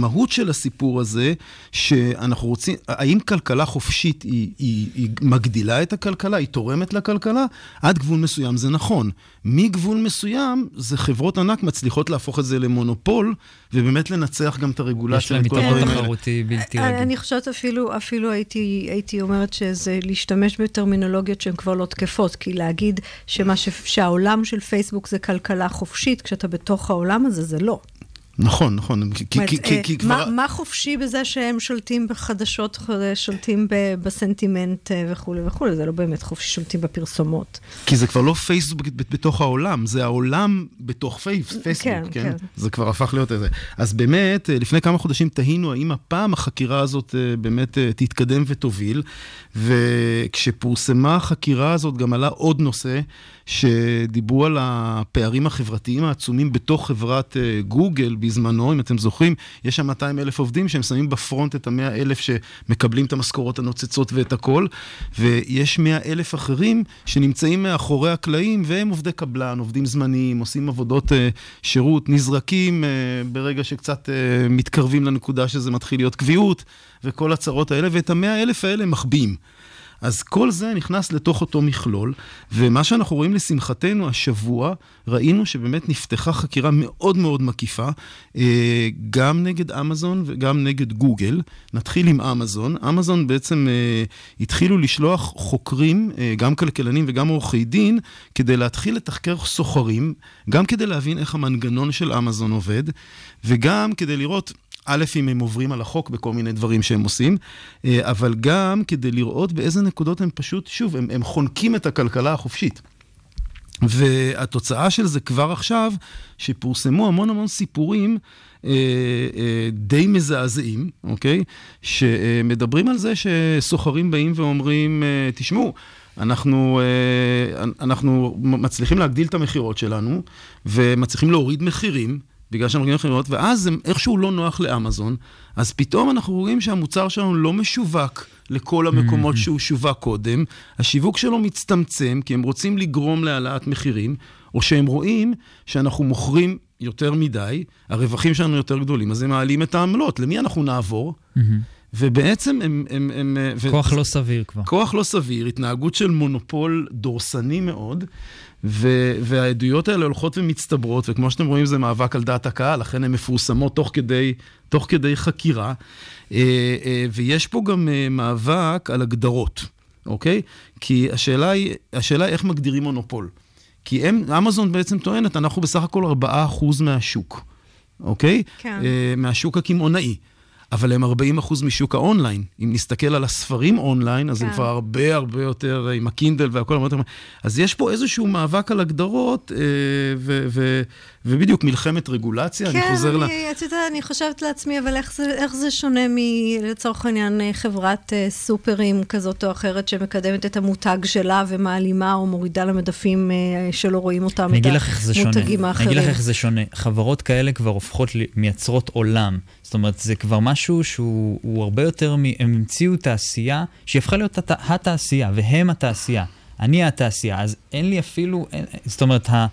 H: והמהות של הסיפור הזה, שאנחנו רוצים, האם כלכלה חופשית היא, היא, היא מגדילה את הכלכלה, היא תורמת לכלכלה? עד גבול מסוים זה נכון. מגבול מסוים, זה חברות ענק מצליחות להפוך את זה למונופול, ובאמת לנצח גם את הרגולציה.
B: יש להם יתרון תחרותי בלתי רגיל.
C: אני חושבת אפילו, אפילו הייתי, הייתי אומרת שזה להשתמש בטרמינולוגיות שהן כבר לא תקפות, כי להגיד שמה ש... שהעולם של פייסבוק זה כלכלה חופשית, כשאתה בתוך העולם הזה, זה לא.
H: נכון, נכון.
C: כי, כי, כי, כי כבר... מה, מה חופשי בזה שהם שולטים בחדשות, שולטים בסנטימנט אה, וכולי וכולי? זה לא באמת חופשי, שולטים בפרסומות.
H: כי זה כבר לא פייסבוק בתוך העולם, זה העולם בתוך פייסבוק, כן, כן? כן. זה כבר הפך להיות איזה. אז באמת, אה, לפני כמה חודשים תהינו האם הפעם החקירה הזאת אה, באמת תתקדם ותוביל, וכשפורסמה החקירה הזאת גם עלה עוד נושא. שדיברו על הפערים החברתיים העצומים בתוך חברת אה, גוגל בזמנו, אם אתם זוכרים, יש שם 200 אלף עובדים שהם שמים בפרונט את ה-100 אלף שמקבלים את המשכורות הנוצצות ואת הכל, ויש 100 אלף אחרים שנמצאים מאחורי הקלעים והם עובדי קבלן, עובדים זמניים, עושים עבודות uh, שירות, נזרקים uh, ברגע שקצת מתקרבים לנקודה שזה מתחיל להיות קביעות וכל הצרות האלה, ואת ה-100 אלף האלה מחביאים. אז כל זה נכנס לתוך אותו מכלול, ומה שאנחנו רואים לשמחתנו השבוע, ראינו שבאמת נפתחה חקירה מאוד מאוד מקיפה, אה, גם נגד אמזון וגם נגד גוגל. נתחיל עם אמזון. אמזון בעצם אה, התחילו לשלוח חוקרים, אה, גם כלכלנים וגם עורכי דין, כדי להתחיל לתחקר סוחרים, גם כדי להבין איך המנגנון של אמזון עובד, וגם כדי לראות... א', אם הם עוברים על החוק בכל מיני דברים שהם עושים, אה, אבל גם כדי לראות באיזה נקודות הם פשוט, שוב, הם, הם חונקים את הכלכלה החופשית. והתוצאה של זה כבר עכשיו, שפורסמו המון המון סיפורים אה, אה, די מזעזעים, אוקיי? שמדברים על זה שסוחרים באים ואומרים, אה, תשמעו, אנחנו, אה, אנחנו מצליחים להגדיל את המכירות שלנו, ומצליחים להוריד מחירים, בגלל שאנחנו מגיעים לחברות, ואז זה איכשהו לא נוח לאמזון, אז פתאום אנחנו רואים שהמוצר שלנו לא משווק לכל המקומות mm-hmm. שהוא שווק קודם, השיווק שלו מצטמצם, כי הם רוצים לגרום להעלאת מחירים, או שהם רואים שאנחנו מוכרים יותר מדי, הרווחים שלנו יותר גדולים, אז הם מעלים את העמלות. למי אנחנו נעבור? Mm-hmm. ובעצם הם... הם, הם
B: כוח ו... לא סביר כבר.
H: כוח לא סביר, התנהגות של מונופול דורסני מאוד, ו, והעדויות האלה הולכות ומצטברות, וכמו שאתם רואים זה מאבק על דעת הקהל, לכן הן מפורסמות תוך כדי, תוך כדי חקירה. אה, אה, ויש פה גם אה, מאבק על הגדרות, אוקיי? כי השאלה היא, השאלה היא איך מגדירים מונופול. כי הם, אמזון בעצם טוענת, אנחנו בסך הכל 4% מהשוק, אוקיי?
C: כן.
H: מהשוק הקמעונאי. אבל הם 40 אחוז משוק האונליין. אם נסתכל על הספרים אונליין, אז כן. הם כבר הרבה הרבה יותר, עם הקינדל והכל. אז יש פה איזשהו מאבק על הגדרות, אה, ו, ו, ובדיוק מלחמת רגולציה,
C: כן,
H: אני חוזר
C: ל... כן, את יודעת, אני חושבת לעצמי, אבל איך זה, איך זה שונה מלצורך העניין אה, חברת אה, סופרים כזאת או אחרת שמקדמת את המותג שלה ומעלימה או מורידה למדפים שלא רואים אותם, את המותגים האחרים.
B: אני אגיד לך איך זה שונה. חברות כאלה כבר הופכות, מייצרות עולם. זאת אומרת, זה כבר משהו שהוא הרבה יותר, מ... הם המציאו תעשייה שהיא הפכה להיות הת... התעשייה, והם התעשייה. אני התעשייה, אז אין לי אפילו, אין... זאת אומרת, ה...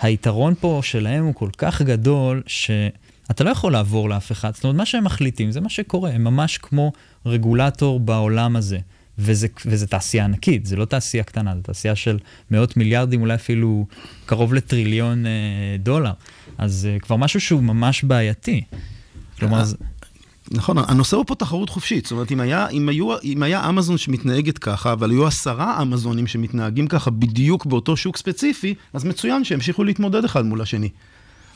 B: היתרון פה שלהם הוא כל כך גדול, שאתה לא יכול לעבור לאף אחד. זאת אומרת, מה שהם מחליטים זה מה שקורה, הם ממש כמו רגולטור בעולם הזה. וזה, וזה תעשייה ענקית, זה לא תעשייה קטנה, זו תעשייה של מאות מיליארדים, אולי אפילו קרוב לטריליון אה, דולר. אז זה אה, כבר משהו שהוא ממש בעייתי. כלומר, זה...
H: נכון, הנושא הוא פה תחרות חופשית. זאת אומרת, אם היה, אם, היו, אם היה אמזון שמתנהגת ככה, אבל היו עשרה אמזונים שמתנהגים ככה בדיוק באותו שוק ספציפי, אז מצוין שימשיכו להתמודד אחד מול השני.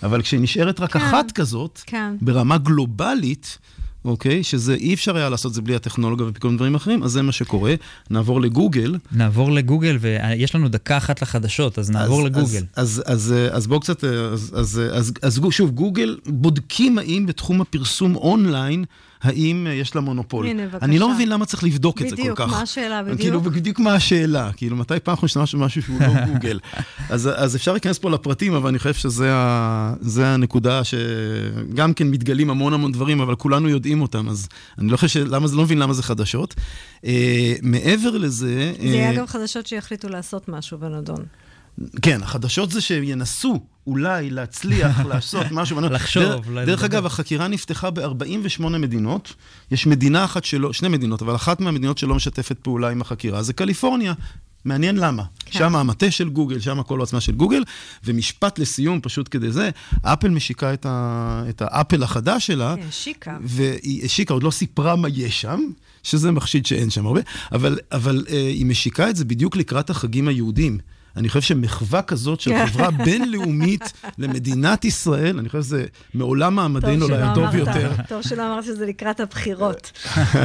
H: אבל כשנשארת רק כן, אחת כזאת, כן. ברמה גלובלית, אוקיי? שזה אי אפשר היה לעשות את זה בלי הטכנולוגיה וכל דברים אחרים, אז זה מה שקורה. נעבור לגוגל.
B: נעבור לגוגל, ויש לנו דקה אחת לחדשות, אז נעבור אז, לגוגל.
H: אז, אז, אז, אז בואו קצת, אז, אז, אז, אז שוב, גוגל בודקים האם בתחום הפרסום אונליין, האם יש לה מונופול.
C: הנה, בבקשה.
H: אני לא מבין למה צריך לבדוק את זה כל כך.
C: בדיוק, מה השאלה בדיוק?
H: כאילו, בדיוק מה השאלה. כאילו, מתי פעם אנחנו נשתמש במשהו שהוא לא גוגל? אז, אז אפשר להיכנס פה לפרטים, אבל אני חושב שזה הנקודה שגם כן מתגלים המון המון דברים, אבל כולנו יודעים אותם, אז אני לא חושב. למה, לא מבין למה זה חדשות. אה, מעבר לזה...
C: זה יהיה אה, גם חדשות שיחליטו לעשות משהו בנדון.
H: כן, החדשות זה שינסו אולי להצליח לעשות משהו.
B: לחשוב.
H: דרך, דרך אגב, החקירה נפתחה ב-48 מדינות. יש מדינה אחת שלא, שני מדינות, אבל אחת מהמדינות שלא משתפת פעולה עם החקירה זה קליפורניה. מעניין למה. כן. שם המטה של גוגל, שם הכל העצמה של גוגל. ומשפט לסיום, פשוט כדי זה, אפל משיקה את, ה, את האפל החדש שלה.
C: כן, השיקה.
H: והיא השיקה, עוד לא סיפרה מה יש שם, שזה מחשיד שאין שם הרבה, אבל, אבל אה, היא משיקה את זה בדיוק לקראת החגים היהודים. אני חושב שמחווה כזאת של כן. חברה בינלאומית למדינת ישראל, אני חושב שזה מעולם מעמדנו לא היה טוב יותר.
C: טוב שלא אמרת שזה לקראת הבחירות.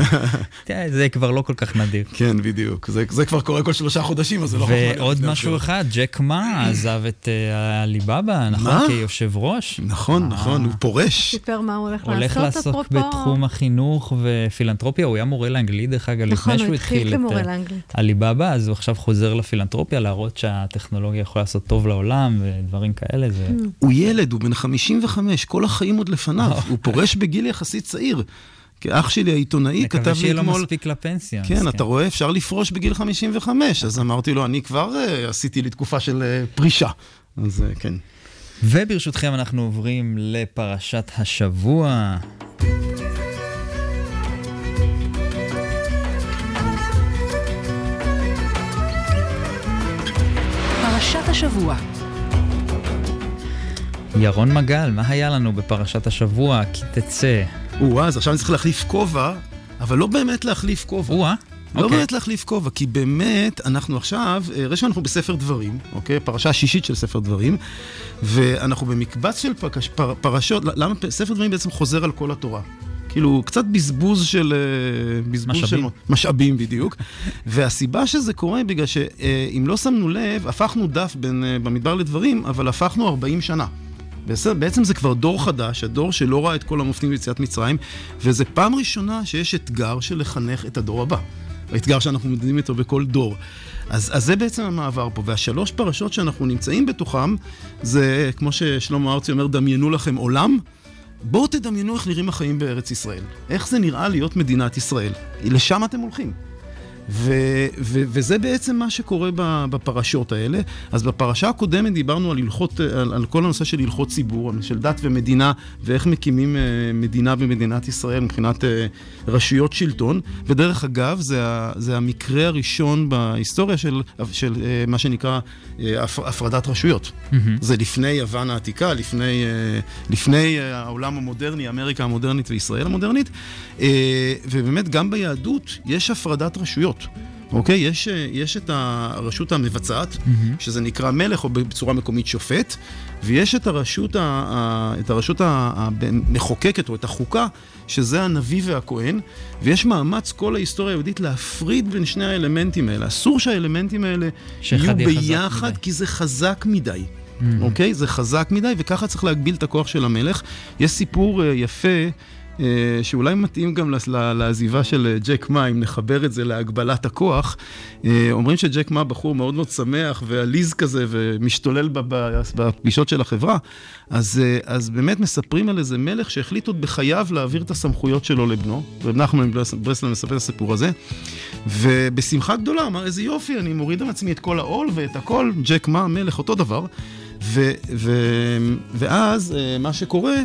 B: זה כבר לא כל כך נדיר.
H: כן, בדיוק. זה כבר קורה כל שלושה חודשים, אז זה לא
B: חוכמה. ועוד משהו אחד, ג'ק מה עזב את עליבאבא, נכון? כיושב ראש.
H: נכון, נכון, הוא פורש.
C: סיפר מה הוא הולך לעשות,
B: הולך לעסוק בתחום החינוך ופילנטרופיה, הוא היה מורה לאנגלית, דרך אגב, לפני שהוא התחיל את עליבאבא, אז הוא עכשיו חוזר לפילנטרופיה, להראות שה... הטכנולוגיה יכולה לעשות טוב לעולם ודברים כאלה. זה...
H: הוא ילד, הוא בן 55, כל החיים עוד לפניו, הוא פורש בגיל יחסית צעיר. כי אח שלי העיתונאי כתב לי אתמול...
B: מקווה שיהיה לו מספיק לפנסיה.
H: כן, אתה רואה, אפשר לפרוש בגיל 55. אז אמרתי לו, אני כבר uh, עשיתי לי תקופה של uh, פרישה. אז uh, כן.
B: וברשותכם אנחנו עוברים לפרשת השבוע.
A: פרשת השבוע.
B: ירון מגל, מה היה לנו בפרשת השבוע? כי תצא.
H: או אז עכשיו אני צריך להחליף כובע, אבל לא באמת להחליף כובע.
B: או
H: לא אוקיי. באמת להחליף כובע, כי באמת, אנחנו עכשיו, אה, ראשון אנחנו בספר דברים, אוקיי? פרשה שישית של ספר דברים, ואנחנו במקבץ של פרש, פר, פרשות, למה ספר דברים בעצם חוזר על כל התורה? כאילו, קצת בזבוז של... אה, בזבוז
B: משאבים.
H: של משאבים בדיוק. והסיבה שזה קורה, בגלל שאם לא שמנו לב, הפכנו דף בין, אה, במדבר לדברים, אבל הפכנו 40 שנה. בעצם זה כבר דור חדש, הדור שלא ראה את כל המופתים ביציאת מצרים, וזה פעם ראשונה שיש אתגר של לחנך את הדור הבא. האתגר שאנחנו מתמודדים איתו בכל דור. אז, אז זה בעצם המעבר פה, והשלוש פרשות שאנחנו נמצאים בתוכם, זה, כמו ששלמה ארצי אומר, דמיינו לכם עולם. בואו תדמיינו איך נראים החיים בארץ ישראל. איך זה נראה להיות מדינת ישראל. לשם אתם הולכים. ו- ו- וזה בעצם מה שקורה בפרשות האלה. אז בפרשה הקודמת דיברנו על, הלכות, על, על כל הנושא של הלכות ציבור, של דת ומדינה, ואיך מקימים uh, מדינה במדינת ישראל מבחינת uh, רשויות שלטון. ודרך אגב, זה, זה המקרה הראשון בהיסטוריה של, של uh, מה שנקרא הפ- הפרדת רשויות. Mm-hmm. זה לפני יוון העתיקה, לפני, לפני העולם המודרני, אמריקה המודרנית וישראל המודרנית. ובאמת, גם ביהדות יש הפרדת רשויות. אוקיי? יש, יש את הרשות המבצעת, mm-hmm. שזה נקרא מלך, או בצורה מקומית שופט, ויש את הרשות, ה, ה, את הרשות המחוקקת, או את החוקה, שזה הנביא והכהן, ויש מאמץ כל ההיסטוריה היהודית להפריד בין שני האלמנטים האלה. אסור שהאלמנטים האלה יהיו ביחד, כי זה חזק מדי. Mm-hmm. אוקיי? זה חזק מדי, וככה צריך להגביל את הכוח של המלך. יש סיפור יפה. אה, שאולי מתאים גם לעזיבה של אה, ג'ק מה, אם נחבר את זה להגבלת הכוח. אה, אומרים שג'ק מה בחור מאוד מאוד שמח ועליז כזה ומשתולל בפגישות של החברה, אז, אז באמת מספרים על איזה מלך שהחליט עוד בחייו להעביר את הסמכויות שלו לבנו, רב נחמן ברסלב מספר את הסיפור הזה, ובשמחה גדולה אמר איזה יופי, אני מוריד על עצמי את כל העול ואת הכל, ג'ק מה המלך אותו דבר, ו, ו, ואז מה שקורה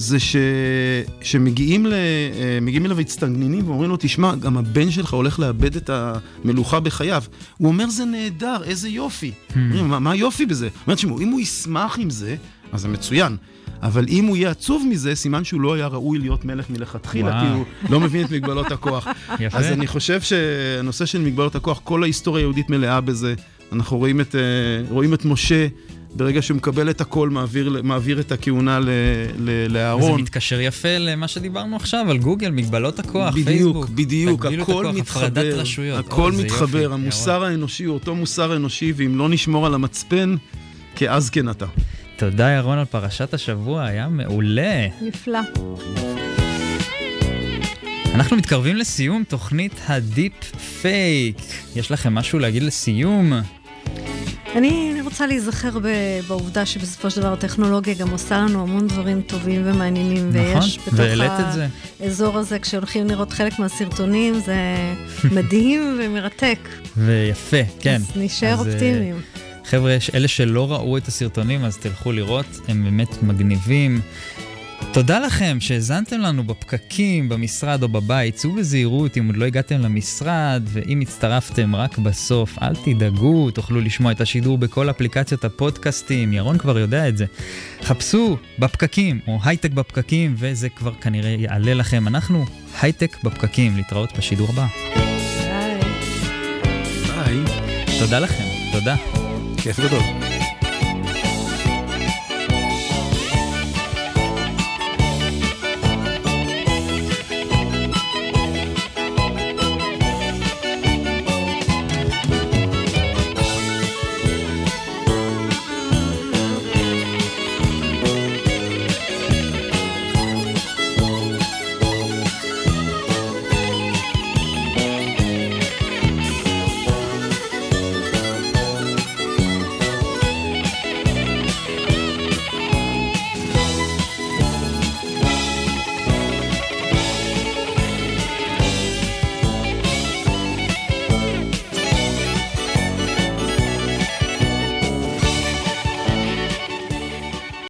H: זה ש... שמגיעים ל... אה, אליו הצטננים ואומרים לו, תשמע, גם הבן שלך הולך לאבד את המלוכה בחייו. הוא אומר, זה נהדר, איזה יופי. Hmm. אומרים, מה, מה יופי בזה? הוא אומר, תשמעו, אם הוא ישמח עם זה, אז זה מצוין. אבל אם הוא יהיה עצוב מזה, סימן שהוא לא היה ראוי להיות מלך מלכתחילה, כי הוא לא מבין את מגבלות הכוח. יפה. אז אני חושב שהנושא של מגבלות הכוח, כל ההיסטוריה היהודית מלאה בזה. אנחנו רואים את, אה, רואים את משה ברגע שהוא מקבל את הכל, מעביר, מעביר את הכהונה לאהרון.
B: וזה מתקשר יפה למה שדיברנו עכשיו, על גוגל, מגבלות הכוח,
H: בדיוק,
B: פייסבוק.
H: בדיוק, בדיוק, הכל הכוח, מתחבר. הכל מתחבר, יופי, המוסר ירון. האנושי הוא אותו מוסר אנושי, ואם לא נשמור על המצפן, כאז כן אתה.
B: תודה ירון על פרשת השבוע, היה מעולה.
C: נפלא.
B: אנחנו מתקרבים לסיום תוכנית הדיפ פייק. יש לכם משהו להגיד לסיום?
C: אני, רוצה להיזכר בעובדה שבסופו של דבר הטכנולוגיה גם עושה לנו המון דברים טובים ומעניינים.
B: נכון, ויש זה.
C: האזור הזה, כשהולכים לראות חלק מהסרטונים, זה מדהים ומרתק.
B: ויפה, כן.
C: אז נשאר אז, אה, אופטימיים.
B: חבר'ה, אלה שלא ראו את הסרטונים, אז תלכו לראות, הם באמת מגניבים. תודה לכם שהאזנתם לנו בפקקים, במשרד או בבית. צאו בזהירות אם עוד לא הגעתם למשרד, ואם הצטרפתם רק בסוף, אל תדאגו, תוכלו לשמוע את השידור בכל אפליקציות הפודקאסטים, ירון כבר יודע את זה. חפשו בפקקים, או הייטק בפקקים, וזה כבר כנראה יעלה לכם. אנחנו הייטק בפקקים, להתראות בשידור הבא.
C: ביי.
H: ביי.
B: תודה לכם, תודה.
H: כיף גדול.